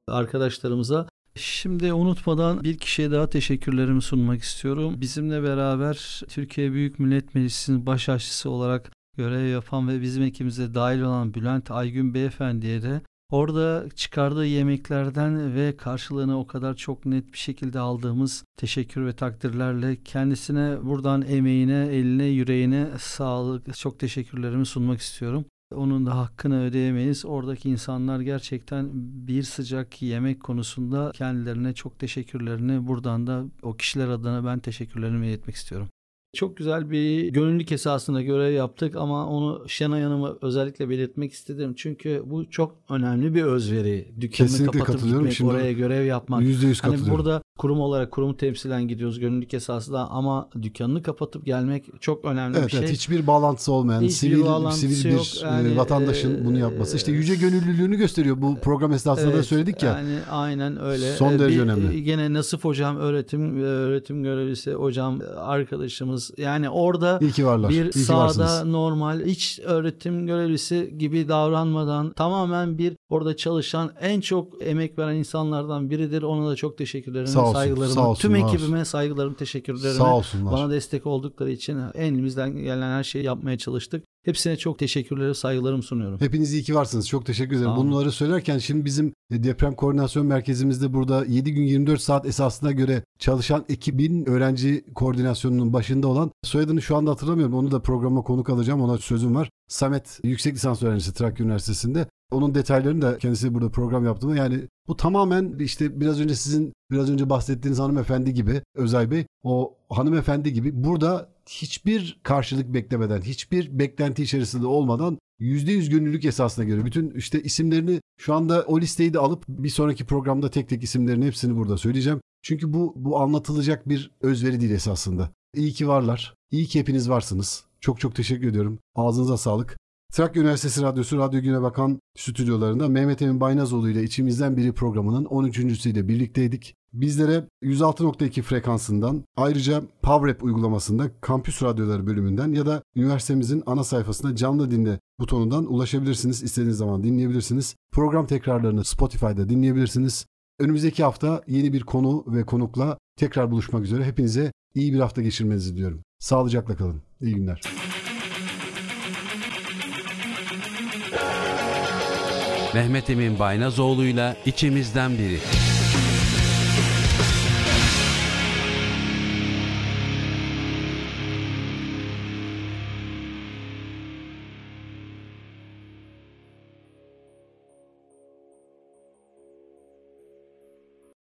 arkadaşlarımıza Şimdi unutmadan bir kişiye daha teşekkürlerimi sunmak istiyorum. Bizimle beraber Türkiye Büyük Millet Meclisi'nin baş aşçısı olarak görev yapan ve bizim ekibimize dahil olan Bülent Aygün Beyefendi'ye de Orada çıkardığı yemeklerden ve karşılığını o kadar çok net bir şekilde aldığımız teşekkür ve takdirlerle kendisine buradan emeğine, eline, yüreğine sağlık, çok teşekkürlerimi sunmak istiyorum. Onun da hakkını ödeyemeyiz. Oradaki insanlar gerçekten bir sıcak yemek konusunda kendilerine çok teşekkürlerini buradan da o kişiler adına ben teşekkürlerimi iletmek istiyorum. Çok güzel bir gönüllülük esasında görev yaptık ama onu Şenay Hanım'a özellikle belirtmek istedim. Çünkü bu çok önemli bir özveri. Dükkanını Kesinlikle kapatıp katılıyorum. gitmek, Şimdi oraya görev yapmak. %100 Hani katılıyorum. burada kurum olarak kurumu temsilen gidiyoruz gönüllülük esasında ama dükkanını kapatıp gelmek çok önemli Evet, bir şey. evet hiçbir bağlantısı olmayan Hiçbir sivil bağlantısı sivil yok. bir Yani, e, vatandaşın e, bunu yapması işte e, yüce gönüllülüğünü gösteriyor. Bu program esnasında da Evet, söyledik ya. Yani aynen öyle. Son Ee, derece bir- önemli. Gene Nasif hocam öğretim öğretim görevlisi hocam arkadaşımız. Yani orada bir İyi sahada varsınız. normal hiç öğretim görevlisi gibi davranmadan tamamen bir orada çalışan en çok emek veren insanlardan biridir. Ona da çok teşekkürlerimi, Sağ olsun, saygılarımı, sağ olsun, tüm ekibime saygılarımı, teşekkürlerimi. Sağ olsunlar. Bana destek oldukları için elimizden gelen her şeyi yapmaya çalıştık. Hepsine çok teşekkürleri, saygılarımı sunuyorum. Hepiniz iyi ki varsınız. Çok teşekkür ederim. Olun. Bunları söylerken şimdi bizim e, deprem koordinasyon merkezimizde burada 7 gün 24 saat esasına göre çalışan ekibin öğrenci koordinasyonunun başında olan soyadını şu anda hatırlamıyorum. Onu da programa konuk alacağım. Ona sözüm var. Samet yüksek lisans öğrencisi Trakya Üniversitesi'nde. Onun detaylarını da kendisi burada program yaptığında yani bu tamamen işte biraz önce sizin biraz önce bahsettiğiniz hanımefendi gibi Özay Bey o hanımefendi gibi burada hiçbir karşılık beklemeden hiçbir beklenti içerisinde olmadan %100 gönüllülük esasına göre bütün işte isimlerini şu anda o listeyi de alıp bir sonraki programda tek tek isimlerini hepsini burada söyleyeceğim. Çünkü bu bu anlatılacak bir özveri değil esasında. İyi ki varlar. İyi ki hepiniz varsınız. Çok çok teşekkür ediyorum. Ağzınıza sağlık. Trakya Üniversitesi Radyosu Radyo Güne Bakan stüdyolarında Mehmet Emin Baynazoğlu ile içimizden biri programının 13.süyle birlikteydik. Bizlere 106.2 frekansından ayrıca PavRap uygulamasında Kampüs Radyoları bölümünden ya da üniversitemizin ana sayfasında canlı dinle butonundan ulaşabilirsiniz. İstediğiniz zaman dinleyebilirsiniz. Program tekrarlarını Spotify'da dinleyebilirsiniz. Önümüzdeki hafta yeni bir konu ve konukla tekrar buluşmak üzere. Hepinize iyi bir hafta geçirmenizi diliyorum. Sağlıcakla kalın. İyi günler. Mehmet Emin Baynazoğlu'yla içimizden biri.